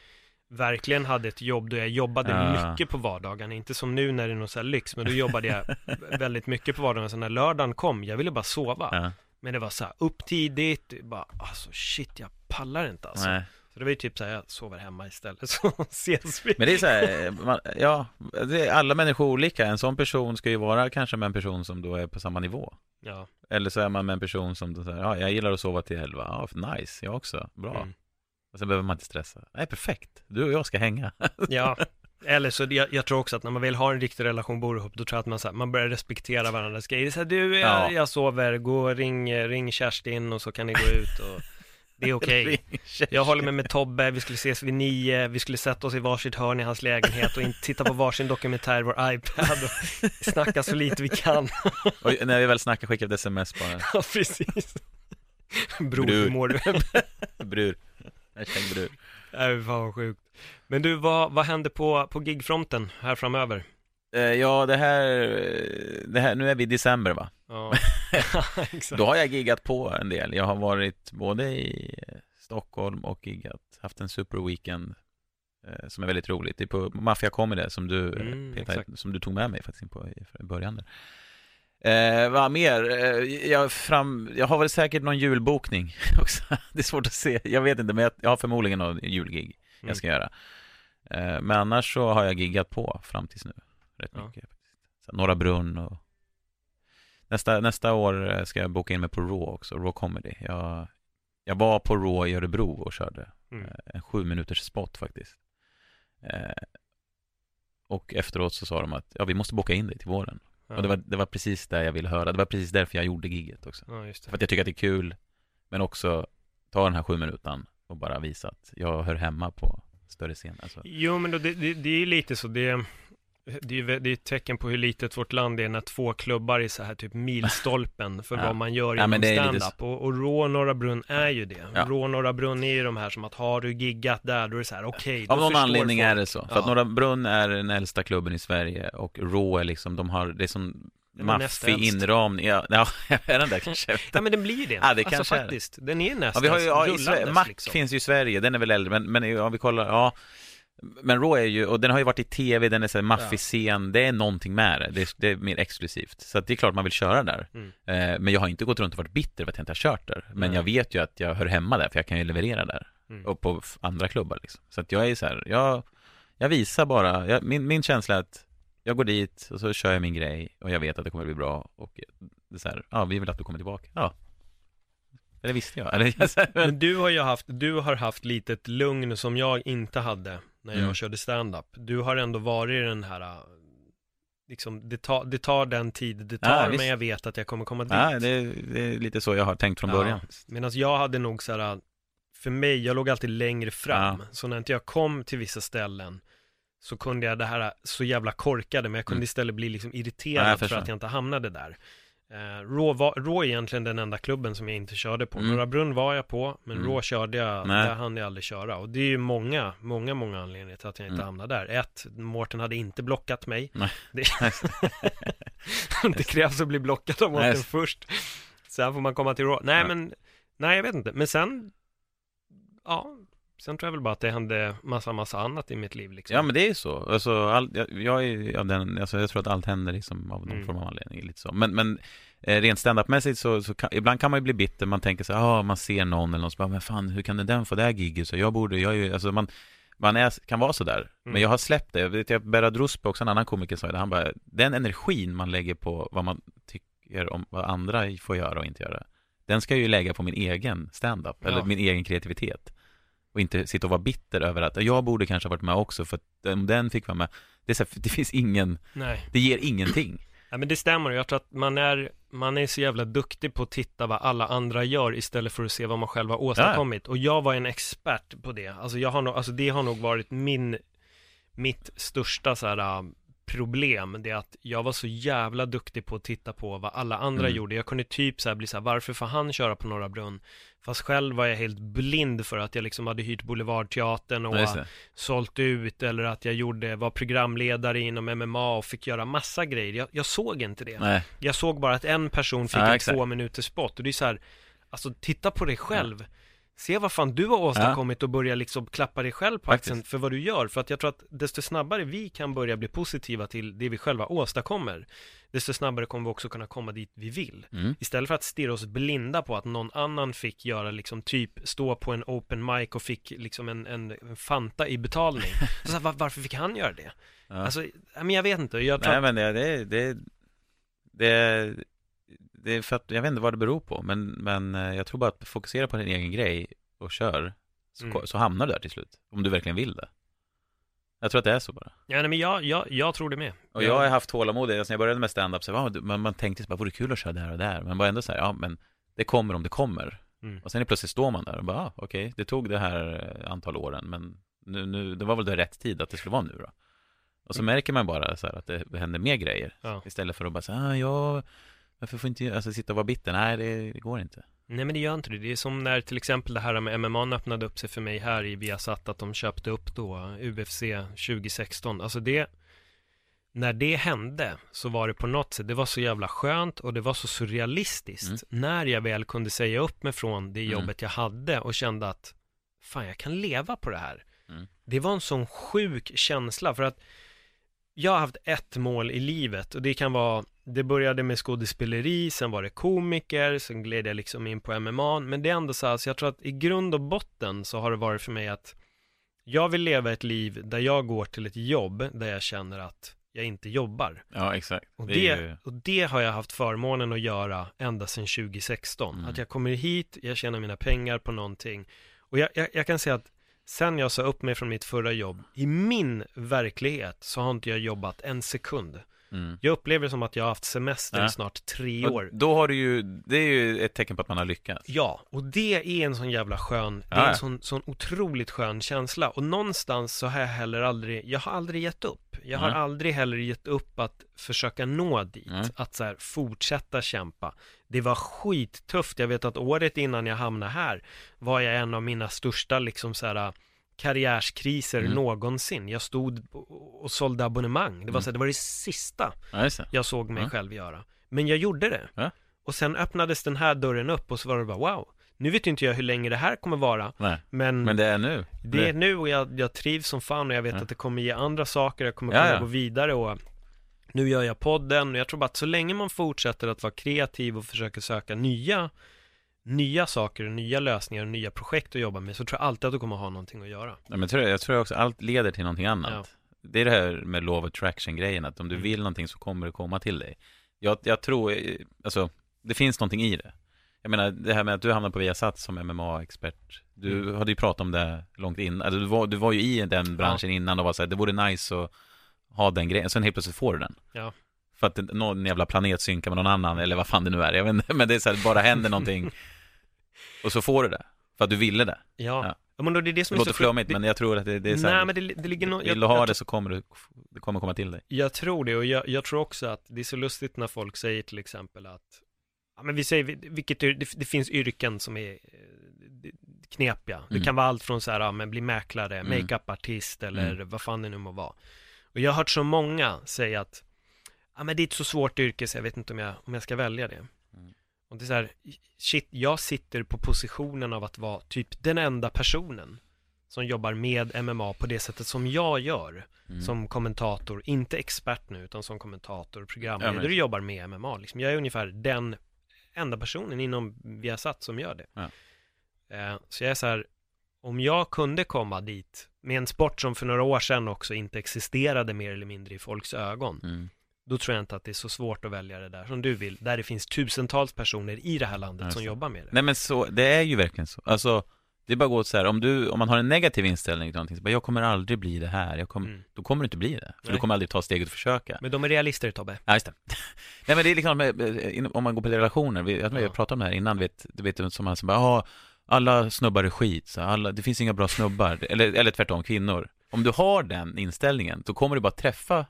verkligen hade ett jobb då jag jobbade Ja. mycket på vardagarna. Inte som nu när det är någon så här lyx, men då jobbade jag väldigt mycket på vardagarna. Så när lördagen kom, jag ville bara sova. Ja, Men det var så här, upp tidigt, bara alltså shit, jag pallar inte alltså. nej. Så det var ju typ så här, jag sover hemma istället, så ses vi. Men det är så här, man, ja, det är alla människor olika. En sån person ska ju vara kanske med en person som då är på samma nivå. Ja, Eller så är man med en person som då säger, ja, jag gillar att sova till elva. Ja, nice, jag också. Bra. mm. Och sen behöver man inte stressa. Nej, perfekt. Du och jag ska hänga. ja. Eller så, jag, jag tror också att när man vill ha en riktig relation, bor ihop, då tror jag att man, så här, man börjar respektera varandras grejer. Så här, du, jag, Ja. jag sover, gå ring, ring Kerstin och så kan ni gå ut och det är okej. Jag håller med med Tobbe, vi skulle ses vid nio, vi skulle sätta oss i varsitt hörn i hans lägenhet och titta på varsin dokumentär i vår iPad och snacka så lite vi kan. Och när vi väl snackar, skicka ett sms bara. Ja, precis. Bror, Bror. hur mår du? Brur. Hashtag brur. Nej, fan vad sjukt. Men du, vad, vad händer på, på gigfronten här framöver? Eh, Ja, det här, det här, nu är vi i december va? Ja, exakt. Då har jag giggat på en del. Jag har varit både i eh, Stockholm och giggat, haft en super weekend eh, som är väldigt roligt. Det är på Mafia Comedy som du, eh, Mm, Peter, som du tog med mig faktiskt in på i i början där. Eh, vad mer? Eh, jag, fram, jag har väl säkert någon julbokning också. Det är svårt att se. Jag vet inte, men jag, jag har förmodligen någon julgig Mm. jag ska göra. Eh, men annars så har jag giggat på fram tills nu. Rätt Ja. mycket. faktiskt. Så, Norra Brunn och nästa, nästa år eh, ska jag boka in mig på Raw också, Raw Comedy. Jag, jag var på Raw i Örebro och körde Mm. eh, en sju minuters spot faktiskt. Eh, och efteråt så sa de att ja, vi måste boka in dig till våren. Ja. Och det var, det var precis det jag ville höra. Det var precis därför jag gjorde giget också. Ja. För att jag tycker att det är kul, men också ta den här sju minuten och bara visa att jag hör hemma på större scen. Alltså. Jo, men då, det, det, det är lite så, det, det, är, ju- är ett tecken på hur litet vårt land är när två klubbar är så här typ milstolpen för Ja. vad man gör Ja, inom det är lite stand-up. Och, och Rå Norra Brunn är ju det. Ja. Rå Norra Brunn är ju de här som att har du giggat där, då är det så här, okej, då Av någon anledning folk. är det så. För Ja. att Norra Brunn är den äldsta klubben i Sverige och Raw är liksom, de har, det är som maffig inramning. Ja, ja, är den där kanske? Ja men den blir det. Ja, det alltså kanske är faktiskt, den är nästan Ja, vi har ju, ja, Mac liksom. finns ju i Sverige, den är väl äldre, men, men om vi kollar, ja Men Raw är ju, och den har ju varit i tv, den är såhär maffig scen, det är någonting med det, det är, det är mer exklusivt. Så att det är klart man vill köra där. Mm. eh, Men jag har inte gått runt och varit bitter för att jag inte har kört där. Men Nej. jag vet ju att jag hör hemma där, för jag kan ju leverera där. Mm. Och på andra klubbar liksom. Så att jag är så här, jag, jag visar bara, jag, min, min känsla är att Jag går dit och så kör jag min grej och jag vet att det kommer bli bra och det är så här, ja vi vill att du kommer tillbaka. Ja. Eller visste jag, eller Men du har ju haft, du har haft lite ett lugn som jag inte hade när jag Mm. körde stand-up. Du har ändå varit i den här, liksom, det, tar, det tar den tid det tar, Ja, men jag vet att jag kommer komma dit. Ja, det, det är lite så jag har tänkt från början. Medan jag hade nog så här, för mig, jag låg alltid längre fram. Ja. Så när inte jag kom till vissa ställen så kunde jag det här så jävla korkade, men jag kunde Mm. istället bli liksom Ja, irriterad för förstår. att jag inte hamnade där. Eh, Rå, var, Rå är egentligen den enda klubben som jag inte körde på. Mm. Norra Brunn var jag på, men Mm. Rå körde jag, Nej. där hann jag aldrig köra. Och det är ju många, många, många anledningar till att jag inte Mm. hamnade där. Ett, Mårten hade inte blockat mig. Nej. Det, det krävs att bli blockad av Mårten Nej. först. Sen får man komma till Rå. Nej Ja. men, nej jag vet inte. Men sen, ja, sen tror jag väl bara att det hände massa, massa annat i mitt liv liksom. Ja men det är ju så, alltså, all, jag, jag är av den, alltså, jag tror att allt händer liksom av någon Mm. form av anledning lite så. Men, men eh, rent standupmässigt så, så kan, ibland kan man ju bli bitter, man tänker så ja ah, man ser någon eller någon som bara, men fan hur kan den få det här giget? Så jag borde, jag är ju, alltså man man är, kan vara sådär, men Mm. jag har släppt det. Jag vet, jag, Berra Druspe, också en annan komiker, sa det. Han bara, den energin man lägger på vad man tycker om vad andra får göra och inte göra, den ska jag ju lägga på min egen stand-up, Ja. eller min egen kreativitet. Och inte sitta och vara bitter över att jag borde kanske ha varit med också, för att om den fick vara med, det, är så här, det finns ingen, Nej. det ger ingenting. Ja, men det stämmer. Jag tror att man är, man är så jävla duktig på att titta vad alla andra gör istället för att se vad man själv har åstadkommit. Och jag var en expert på det. Alltså, jag har nog, alltså det har nog varit min, mitt största så här, problem. Det är att jag var så jävla duktig på att titta på vad alla andra Mm. gjorde. Jag kunde typ så bli så här, varför får han köra på Norra Brunn? Fast själv var jag helt blind för att jag liksom hade hyrt Boulevardteatern och Ja, sålt ut eller att jag gjorde, var programledare inom MMA och fick göra massa grejer. Jag, jag såg inte det. Nej, Jag såg bara att en person fick Ja, en två minuters spot och det är så här, alltså titta på dig själv. Se vad fan du har åstadkommit och börja liksom klappa dig själv på Faktiskt. axeln för vad du gör. För att jag tror att desto snabbare vi kan börja bli positiva till det vi själva åstadkommer, desto snabbare kommer vi också kunna komma dit vi vill. Mm. Istället för att stirra oss blinda på att någon annan fick göra liksom typ stå på en open mic och fick liksom en, en, en Fanta i betalning. Så, så var, varför fick han göra det? Ja. Alltså, men jag vet inte. Jag tror Nej men det, det, det, det, det är för att, jag vet inte vad det beror på, men, men eh, jag tror bara att fokusera på din egen grej och kör, så, Mm. så hamnar du där till slut. Om du verkligen vill det. Jag tror att det är så bara. ja, nej, men jag, jag, jag tror det med. Och jag har haft tålamod, alltså när jag började med stand-up, så var, man, man tänkte så bara, vore kul att köra där och där, men var ändå så här, ja men det kommer om det kommer. Mm. Och sen plötsligt står man där och bara, ah, okej, det tog det här eh, antal åren, men nu, nu, det var väl det rätt tid att det skulle vara nu då. Och så märker man bara så här att det händer mer grejer. Ja. Istället för att bara säga, ah, ja, varför får inte jag alltså, sitta och vara bitter? Nej, det, det går inte. Nej men det gör inte det. Det är som när till exempel det här med MMA öppnade upp sig för mig här i Viasat, att de köpte upp då UFC 2016. Alltså det, när det hände så var det på något sätt, det var så jävla skönt och det var så surrealistiskt. När jag väl kunde säga upp mig från det Mm. jobbet jag hade och kände att fan jag kan leva på det här. Mm. Det var en sån sjuk känsla för att jag har haft ett mål i livet och det kan vara, det började med skådespeleri, sen var det komiker, sen gled jag liksom in på MMA, men det är ändå så här, så jag tror att i grund och botten så har det varit för mig att jag vill leva ett liv där jag går till ett jobb där jag känner att jag inte jobbar. Ja, exakt. Och Det det, ju- och det har jag haft förmånen att göra ända sedan 2016. Mm. Att jag kommer hit, jag tjänar mina pengar på någonting. Och jag, jag, jag kan säga att sen jag sa upp mig från mitt förra jobb, i min verklighet så har inte jag jobbat en sekund. Mm. Jag upplever det som att jag har haft semester i snart tre Och år. Då har du ju, det är ju ett tecken på att man har lyckats. Ja, och det är en sån jävla skön, det är en sån, sån otroligt skön känsla. Och någonstans så har jag heller aldrig, jag har aldrig gett upp. Jag har aldrig heller gett upp att försöka nå dit, att så här, fortsätta kämpa. Det var skittufft, jag vet att året innan jag hamnade här var jag en av mina största liksom så här karriärskriser Mm. någonsin. Jag stod och sålde abonnemang. Det var, Mm. så det var det sista Ja, jag såg mig Ja. själv göra. Men jag gjorde det. Ja. Och sen öppnades den här dörren upp och så var det bara wow. Nu vet inte jag hur länge det här kommer vara, Nej. men, Men det är nu. det är nu och jag, jag trivs som fan och jag vet att det kommer ge andra saker, jag kommer kunna gå vidare och nu gör jag podden och jag tror bara att så länge man fortsätter att vara kreativ och försöker söka nya nya saker och nya lösningar och nya projekt att jobba med så tror jag alltid att du kommer ha någonting att göra. Ja, men jag tror, jag tror också allt leder till någonting annat. Ja. Det är det här med of attraction-grejen, att om du Mm. vill någonting så kommer det komma till dig. Jag, jag tror, alltså, det finns någonting i det. Jag menar, det här med att du hamnade på Viasat som MMA-expert. Du Mm. hade ju pratat om det långt innan. Alltså, du, var, du var ju i den branschen innan och var så här, det vore nice att ha den grejen. Sen helt plötsligt får du den. Ja. För att det- någon jävla planet synkar med någon annan, eller vad fan det nu är. Jag vet inte, men det är så här, bara händer någonting. och så får du det. För att du ville det. Ja, Ja. ja. men då det är det som Det är så låter flummigt, det- men jag tror att det, det är så här, Nej men det, det ligger nog, vill du ha det så kommer du, det kommer komma till dig. Jag tror det och jag, jag tror också att det är så lustigt när folk säger till exempel att Ja men vi säger, vilket, det, det finns yrken som är eh, knepiga. Det Mm. kan vara allt från så här, ja, men bli mäklare, Mm. makeupartist eller Mm. vad fan det nu må vara. Och jag har hört så många säga att Ja men det är ett så svårt yrke så jag vet inte om jag, om jag ska välja det. Mm. Och det är så här, shit, jag sitter på positionen av att vara typ den enda personen som jobbar med MMA på det sättet som jag gör Mm. som kommentator, inte expert nu utan som kommentator, programledare Ja, men- och jobbar med MMA liksom. Jag är ungefär den enda personen inom Viasat som gör det. Ja. Eh, så jag är så här, om jag kunde komma dit med en sport som för några år sedan också inte existerade mer eller mindre i folks ögon, Mm. Då tror jag inte att det är så svårt att välja det där som du vill, där det finns tusentals personer i det här landet Just som jobbar med det. Nej men så, det är ju verkligen så. Alltså, det är bara att gå så här, om du, om man har en negativ inställning till någonting, så bara, jag kommer aldrig bli det här, jag kommer, Mm. då kommer du inte bli det. För Nej. du kommer aldrig ta steget och försöka. Men de är realister Tobbe. Ja, just det. Nej men det är liksom, med- eh, om man går på relationer, vi, jag, Ja. jag pratade om det här innan, vet, du vet som man som bara, alla snubbar är skit, så alla, det finns inga bra snubbar, eller, eller tvärtom, kvinnor. Om du har den inställningen, då kommer du bara träffa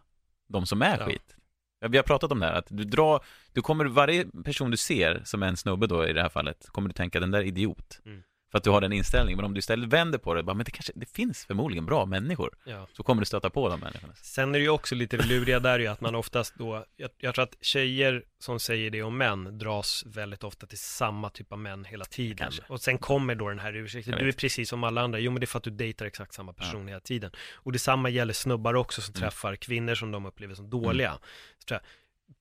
de som är Ja. skit. Vi har pratat om det här, att du drar, du kommer, varje person du ser som är en snubbe då i det här fallet, kommer du tänka den där idiot. Mm. För att du har den inställningen. Men om du istället vänder på det, bara, men det kanske, det finns förmodligen bra människor. Ja. Så kommer du stöta på de människorna. Sen är det ju också lite luriga där är ju att man oftast då, jag, jag tror att tjejer som säger det om män dras väldigt ofta till samma typ av män hela tiden. Kanske. Och sen kommer då den här ursäkten, du är precis som alla andra, jo men det är för att du dejtar exakt samma person hela tiden. Och detsamma gäller snubbar också som Mm. träffar kvinnor som de upplever som dåliga. Så tror jag,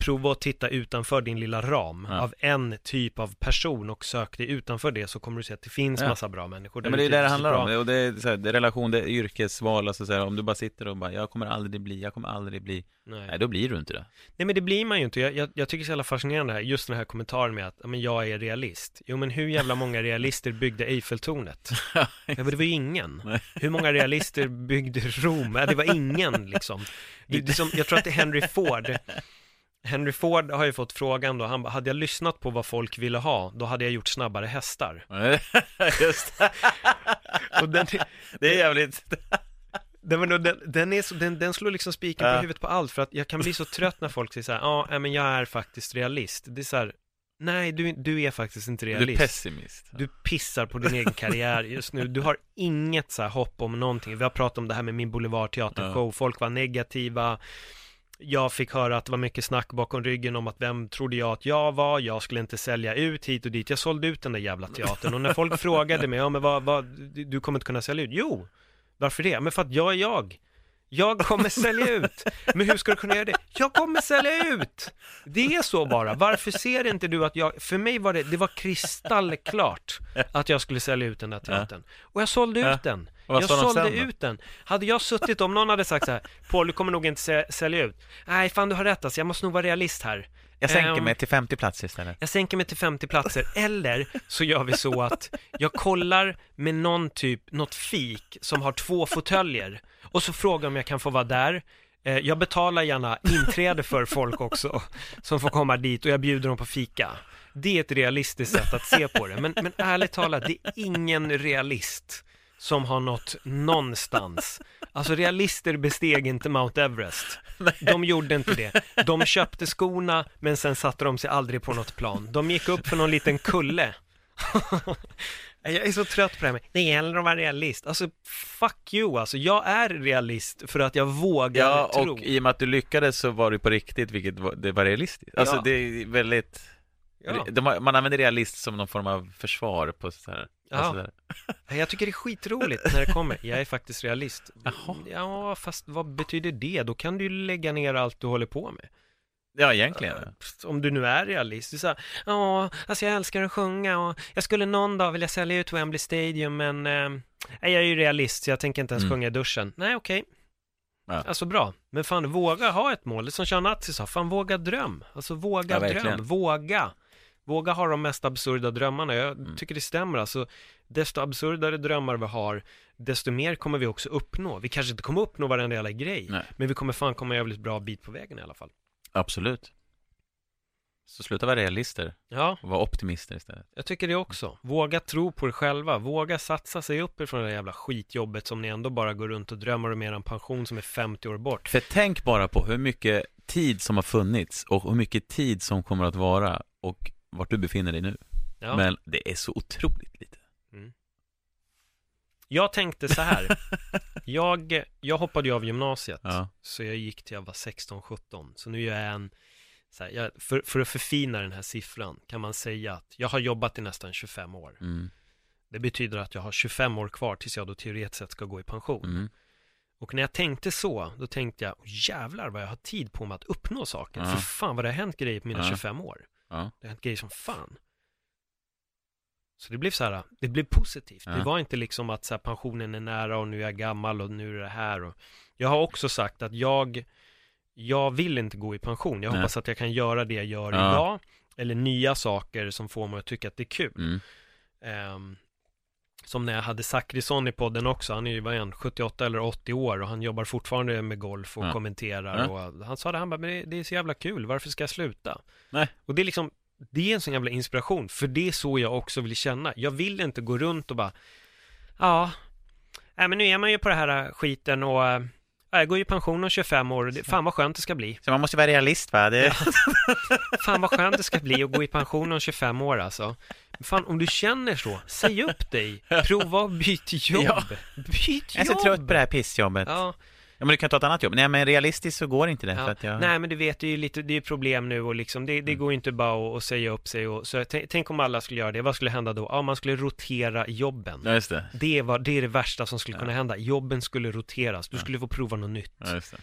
prova att titta utanför din lilla ram Ja. av en typ av person och sök dig utanför det så kommer du se att det finns Ja. massa bra människor Ja, men det är det det handlar bra. om. Och det är, så här, det är relation, det är yrkesval, alltså så här, om du bara sitter och bara, jag kommer aldrig bli, jag kommer aldrig bli. Nej. Nej, då blir du inte det. Nej men det blir man ju inte. Jag, jag, jag tycker det är så jävla fascinerande här, just den här kommentaren med att men jag är realist. Jo men hur jävla många realister byggde Eiffeltornet? Ja men det var ju ingen. Nej. Hur många realister byggde Rom? Ja, det var ingen liksom. Det, det som, jag tror att det är Henry Ford. Henry Ford har ju fått frågan då, han bara, hade jag lyssnat på vad folk ville ha, då hade jag gjort snabbare hästar. Just det. Och den, Det är jävligt. den, den, den, är så, den, den slår liksom spiken på Ja. huvudet på allt, för att jag kan bli så trött när folk säger så här, ja, nej, men jag är faktiskt realist. Det är så här, nej, du, du är faktiskt inte Du är realist. pessimist. Du pissar på din egen karriär just nu. Du har inget så här hopp om någonting. Vi har pratat om det här med min Boulevardteatershow. Folk var negativa. Jag fick höra att det var mycket snack bakom ryggen om att vem trodde jag att jag var? Jag skulle inte sälja ut hit och dit. Jag sålde ut den där jävla teatern. Och när folk frågade mig, ja men vad, vad, du kommer inte kunna sälja ut? Jo, varför det? Men för att jag är jag. Jag kommer sälja ut. Men hur ska du kunna göra det? Jag kommer sälja ut! Det är så bara. Varför ser inte du att jag... För mig var det, det var kristallklart att jag skulle sälja ut den där teatern. Och jag sålde ut den. Jag sålde ut den. Hade jag suttit, om någon hade sagt så här, Paul du kommer nog inte sä- sälja ut. Nej, fan du har rätt alltså, jag måste nog vara realist här. Jag sänker Ehm, mig till 50 platser istället. jag sänker mig till 50 platser, eller så gör vi så att jag kollar med någon typ, något fik som har två fåtöljer och så frågar om jag kan få vara där. Eh, jag betalar gärna inträde för folk också som får komma dit och jag bjuder dem på fika. Det är ett realistiskt sätt att se på det, men, men ärligt talat, det är ingen realist som har nått någonstans. Alltså realister besteg inte Mount Everest. De gjorde inte det. De köpte skorna, men sen satte de sig aldrig på något plan. De gick upp för någon liten kulle. Jag är så trött på det här med, det gäller att vara realist. Alltså, fuck you alltså. Jag är realist för att jag vågar Ja, tro. och i och med att du lyckades så var det på riktigt, vilket var, det var realistiskt. Alltså Ja. det är väldigt... Ja. De, man använder realist som någon form av försvar på så här. Ja. Alltså. Jag tycker det är skitroligt när det kommer. Jag är faktiskt realist. Jaha. Ja, fast vad betyder det? Då kan du ju lägga ner allt du håller på med. Ja, egentligen. Pst, Om du nu är realist, du säger ja, alltså jag älskar att sjunga och jag skulle någon dag vilja sälja ut Wembley Stadium men eh, jag är ju realist så jag tänker inte ens Mm. sjunga i duschen. Nej, okej. Ja. Alltså bra, men fan våga ha ett mål, det som Sean Atzi sa, fan våga dröm. Alltså våga Ja, verkligen. dröm, våga. Våga ha de mest absurda drömmarna. Jag Mm. tycker det stämmer alltså. Desto absurdare drömmar vi har, desto mer kommer vi också uppnå. Vi kanske inte kommer uppnå varenda jävla grej, Nej. men vi kommer fan komma en jävligt bra bit på vägen i alla fall. Absolut. Så sluta vara realister Ja, och var optimister istället. Jag tycker det också. Våga tro på er själva. Våga satsa sig upp ifrån det jävla skitjobbet som ni ändå bara går runt och drömmer om er en pension som är 50 år bort. För tänk bara på hur mycket tid som har funnits och hur mycket tid som kommer att vara och vart du befinner dig nu. Ja. Men det är så otroligt lite. Jag tänkte så här. Jag, jag hoppade ju av gymnasiet. Ja. Så jag gick till jag var 16-17. Så nu är jag en, här, jag, för, för att förfina den här siffran kan man säga att jag har jobbat i nästan 25 år. Mm. Det betyder att jag har 25 år kvar tills jag då teoretiskt sett ska gå i pension. Mm. Och när jag tänkte så, då tänkte jag, "Åh, jävlar vad jag har tid på mig att uppnå saker. Ja. För fan vad det har hänt grejer på mina Ja. 25 år. Ja. Det har hänt grejer som fan. Så det blev så här, det blev positivt. Ja. Det var inte liksom att så här, pensionen är nära och nu är jag gammal och nu är det här. Och... Jag har också sagt att jag, jag vill inte gå i pension. Jag Nej. hoppas att jag kan göra det jag gör Ja. idag. Eller nya saker som får mig att tycka att det är kul. Mm. Ehm, som när jag hade Zachrisson i podden också, han är ju, vad är han, 78 eller 80 år och han jobbar fortfarande med golf och Ja. kommenterar Ja. och han sa det, han bara, men det, det är så jävla kul, varför ska jag sluta? Nej. Och det är liksom, det är en sån jävla inspiration, för det är så jag också vill känna. Jag vill inte gå runt och bara, ja, nej men nu är man ju på det här skiten och eh, Jag går ju i pension om 25 år och det, fan vad skönt det ska bli. Så man måste vara realist va? Det... Fan vad skönt det ska bli att gå i pension om 25 år alltså. Fan, om du känner så, säg upp dig. Prova och byt jobb. Ja. Byt jobb. Jag är så trött på det här pissjobbet. Ja. Ja, men du kan ta ett annat jobb. Nej men realistiskt så går inte det för ja. att jag... Nej men du vet, det är ju lite, det är problem nu och liksom, det, det Mm. går ju inte bara att, att säga upp sig och så tänk om alla skulle göra det, vad skulle hända då? Ja, man skulle rotera jobben. Ja, just det. Det, var, det är det värsta som skulle Ja. kunna hända. Jobben skulle roteras, du Ja. skulle få prova något nytt. Ja, just det.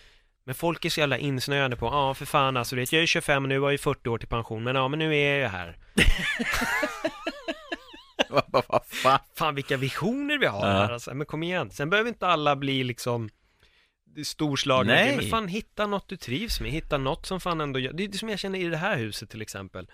Men folk är så jävla insnöade på, ja för fan alltså, vet, jag är 25 nu, jag är 40 år till pension, men ja men nu är jag här. Vad fan? Fan vilka visioner vi har här alltså. men kom igen. Sen behöver inte alla bli liksom storslagna, Nej. men fan hitta något du trivs med, hitta något som fan ändå gör, det är det som jag känner i det här huset till exempel.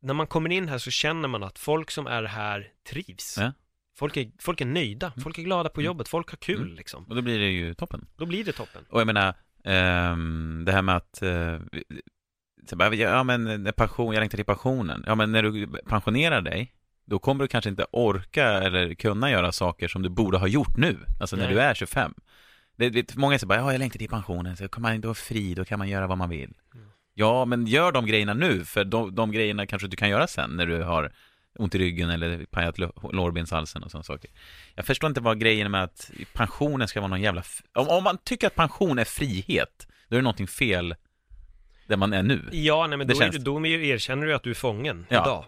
När man kommer in här så känner man att folk som är här trivs. Ja. Folk, är, folk är nöjda, folk är glada på Mm. jobbet, folk har kul Mm. liksom. Och då blir det ju toppen. Då blir det toppen. Och jag menar, ehm, det här med att så bara, ja men eh, pension, jag längtar till pensionen. Ja men när du pensionerar dig, då kommer du kanske inte orka eller kunna göra saker som du borde ha gjort nu. Alltså när Nej. du är 25. Det, det, många säger bara, ja jag längtar till pensionen, så kan man då fri, då kan man göra vad man vill. Mm. Ja, men gör de grejerna nu, för de, de grejerna kanske du kan göra sen när du har ont i ryggen eller pajat lå- lårbenshalsen och sådana saker. Jag förstår inte vad grejen är med att pensionen ska vara någon jävla... Om, om man tycker att pension är frihet, då är det någonting fel där man är nu. Ja, nej men Det då, är känns du, då erkänner du att du är fången Ja. idag.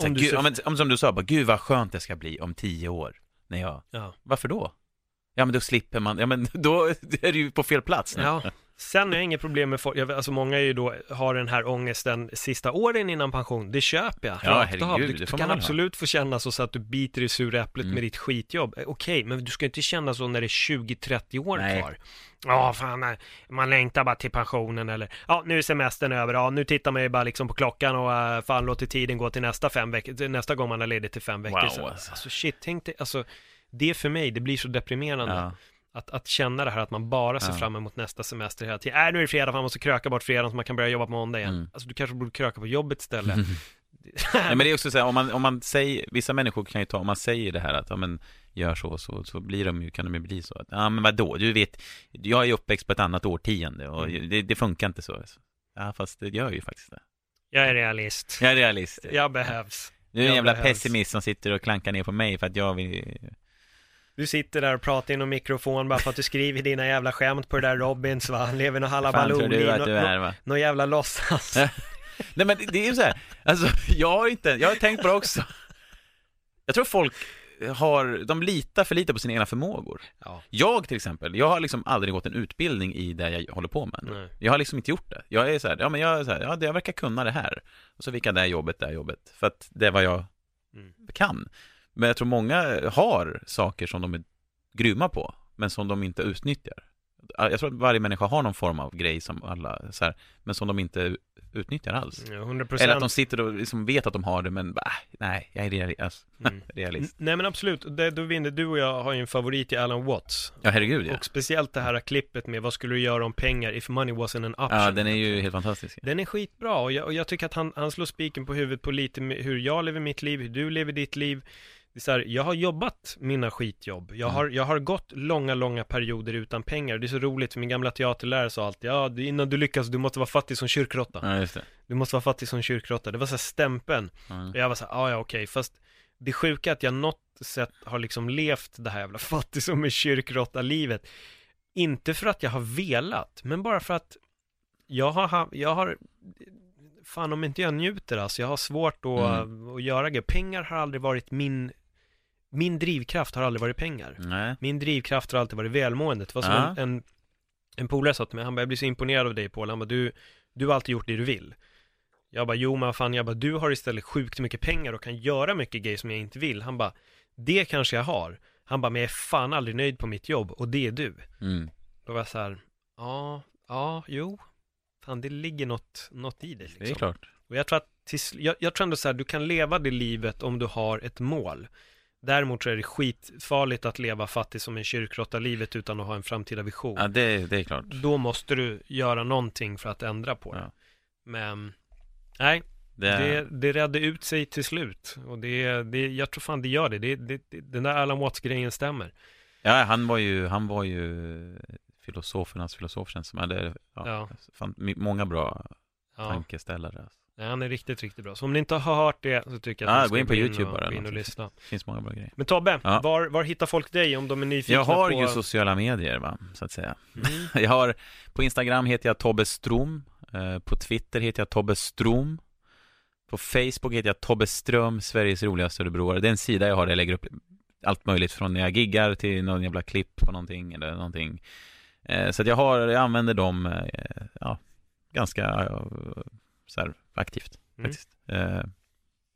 Om du gud, ser- om, som du sa, bara, gud vad skönt det ska bli om tio år. När jag... Ja. Varför då? Ja, men då slipper man... Ja, men då är du ju på fel plats nu. Ja, sen är jag inget problem med folk, alltså många är ju då, har den här ångesten sista åren innan pension, det köper jag. Ja, rakt av. herregud, du, det du får kan man väl ha. absolut få känna så, så att du biter i sura äpplet Mm. med ditt skitjobb. Eh, Okej, men du ska inte känna så när det är 20-30 år Nej. kvar. Ja, fan, nej, man längtar bara till pensionen eller, ja, nu är semestern över, ja, nu tittar man ju bara liksom på klockan och uh, fan låter tiden gå till nästa fem veckor, nästa gång man har ledigt till fem veckor. Wow, så, alltså. alltså shit, tänk dig, alltså, det för mig, det blir så deprimerande. Ja. Att, att känna det här att man bara ser Ja. fram emot nästa semester hela tiden. Äh, nu är det fredag, man måste kröka bort fredagen så man kan börja jobba på måndag igen. Mm. Alltså du kanske borde kröka på jobbet istället. Nej, men det är också så här, om man, om man säger, vissa människor kan ju ta, om man säger det här att, ja men, gör så, så, så blir de ju, kan de ju bli så ja men vadå, du vet, jag är uppväxt på ett annat årtionde och Mm. det, det funkar inte så. Ja, fast det gör ju faktiskt det. Jag är realist. Jag är realist. Jag behövs. Du är en jävla behövs. pessimist som sitter och klankar ner på mig för att jag vill... Du sitter där och pratar i någon mikrofon bara för att du skriver dina jävla skämt på det där Robins va? Han lever någon halabaloo i nå- någon jävla låtsas. Nej men det- är ju så här, alltså jag har inte, jag har tänkt på det också. Jag tror folk har, de litar för lite på sina egna förmågor. Ja. Jag till exempel, jag har liksom aldrig gått en utbildning i det jag håller på med. Nej. Jag har liksom inte gjort det. Jag är så här, ja men jag är så här, ja jag verkar kunna det här. Och så fick jag det här jobbet, det här jobbet. För att det är vad jag Mm. kan. Men jag tror många har saker som de är grymma på, men som de inte utnyttjar. Jag tror att varje människa har någon form av grej som alla, så här, men som de inte utnyttjar alls. Ja, 100 Eller att de sitter och liksom vet att de har det, men bara, äh, nej, jag är realist. Alltså, Mm. realist. Nej men absolut, det, då vinner du och jag har ju en favorit i Alan Watts. Ja, herregud ja. Och speciellt det här klippet med vad skulle du göra om pengar if money wasn't an option? Ja, den är ju helt fantastisk. Den är skitbra och jag, och jag tycker att han, han slår spiken på huvudet på lite hur jag lever mitt liv, hur du lever ditt liv. Det är så här, jag har jobbat mina skitjobb. Jag, Mm. har, jag har gått långa, långa perioder utan pengar. Det är så roligt för min gamla teaterlärare sa alltid, ja, innan du lyckas, du måste vara fattig som kyrkråtta. Ja, just det. Du måste vara fattig som kyrkråtta. Det var så här stämpeln. Ja. Och jag var så här, "Ah, ja ja okej, fast det sjuka är att jag något sätt har liksom levt det här jävla fattig som är kyrkråtta-livet. Inte för att jag har velat, men bara för att jag har, ha- jag har, fan om inte jag njuter alltså, jag har svårt att, Mm. att göra grejer. Pengar har aldrig varit min, min drivkraft har aldrig varit pengar. Nej. Min drivkraft har alltid varit välmåendet. Det var som Ja. en, en, en polare sa till mig, han bara, jag blir så imponerad av dig Paul, han bara, du, du har alltid gjort det du vill. Jag bara, jo men fan, jag bara, du har istället sjukt mycket pengar och kan göra mycket grejer som jag inte vill. Han bara, det kanske jag har. Han bara, men jag är fan aldrig nöjd på mitt jobb och det är du. Mm. Då var jag så här, ja, ja, jo, fan det ligger något, något i det liksom. Det är klart. Och jag tror att, till, jag, jag tror ändå så här, du kan leva det livet om du har ett mål. Däremot så är det skitfarligt att leva fattig som en kyrkråtta livet utan att ha en framtida vision. Ja, det, det är klart. Då måste du göra någonting för att ändra på det. Ja. Men, nej, Det, det, det redde ut sig till slut. Och det, det, jag tror fan det gör det. det, det, den där Alan Watts-grejen stämmer. Ja, han var ju, han var ju filosofernas filosof känns som. Är, ja, Ja. Fan, många bra Ja. tankeställare. Nej, han är riktigt, riktigt bra. Så om ni inte har hört det så tycker jag Ah, att ni gå ska in på YouTube och, bara, gå in och lyssna. Det finns många bra grejer. Men Tobbe, Ja. var, var hittar folk dig om de är nyfikna Jag har på... ju sociala medier, va, så att säga. Mm. Jag har, på Instagram heter jag Tobbe Strom. Eh, På Twitter heter jag Tobbe Strom. På Facebook heter jag Tobbe Ström, Sveriges roligaste örebroare. Det är en sida jag har där jag lägger upp allt möjligt från när jag giggar till någon jävla klipp på någonting eller någonting. Eh, Så att jag har, jag använder dem, eh, ja, ganska så här, aktivt Mm. faktiskt. Eh,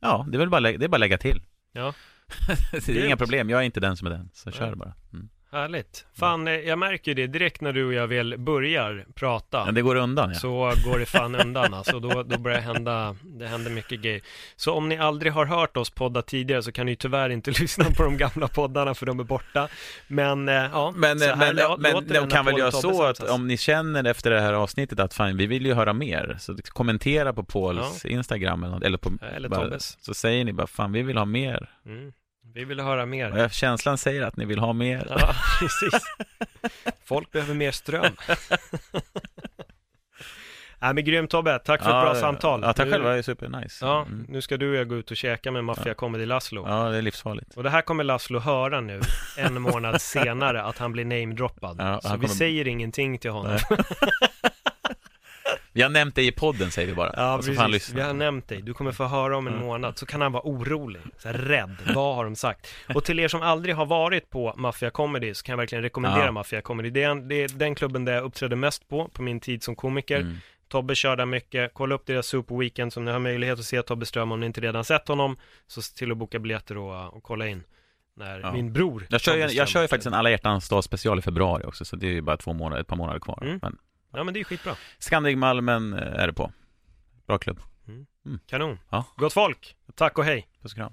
Ja, det är väl bara, det är bara lägga till. Ja. det är inga Grymt. problem, jag är inte den som är den, så kör bara. Mm. Härligt. Fan, eh, jag märker ju det direkt när du och jag väl börjar prata. Men det går undan ja. Så går det fan undan alltså, då, då börjar det hända, det händer mycket grejer. Så om ni aldrig har hört oss podda tidigare så kan ni tyvärr inte lyssna på de gamla poddarna för de är borta. Men eh, ja, Men, så här men, lå- men låter det de kan väl göra så att om ni känner efter det här avsnittet att fan, vi vill ju höra mer, så kommentera på Pauls Instagram eller, något, eller på Eller bara, Tobbes. Så säger ni bara, fan vi vill ha mer. Mm. Vi vill höra mer. Jag- känslan säger att ni vill ha mer. Ja, precis. Folk behöver mer ström. Nej men grymt Tobbe, tack för ett bra samtal. Ja, tack Nu- själv, det är supernice. Ja, Mm. nu ska du och jag gå ut och käka med Mafia Comedy Laszlo. ja, det är livsfarligt. Och det här kommer Laszlo höra nu, en månad senare, att han blir namedroppad. Ja, så vi kommer- säger ingenting till honom. Vi har nämnt det i podden säger vi bara. Ja, så precis. Vi har nämnt dig. Du kommer få höra om en månad. Så kan han vara orolig, så här, rädd. Vad har de sagt? Och till er som aldrig har varit på Mafia Comedy så kan jag verkligen rekommendera Ja. Mafia Comedy. Det är, en, det är den klubben där jag uppträdde mest på, på min tid som komiker. Mm. Tobbe kör där mycket. Kolla upp deras Super Weekend som ni har möjlighet att se Tobbe Ström om ni inte redan sett honom. Så se till att boka biljetter och, och kolla in. När Ja. min bror Jag kör, ju, jag kör ju faktiskt en alla hjärtans dag special i februari också, så det är ju bara två månader, ett par månader kvar. Mm. Men Ja men det är skitbra. Scandic Malmen eh, är det på. Bra klubb. Kanon. Ja. Gott folk. Tack och hej. Puss och kram.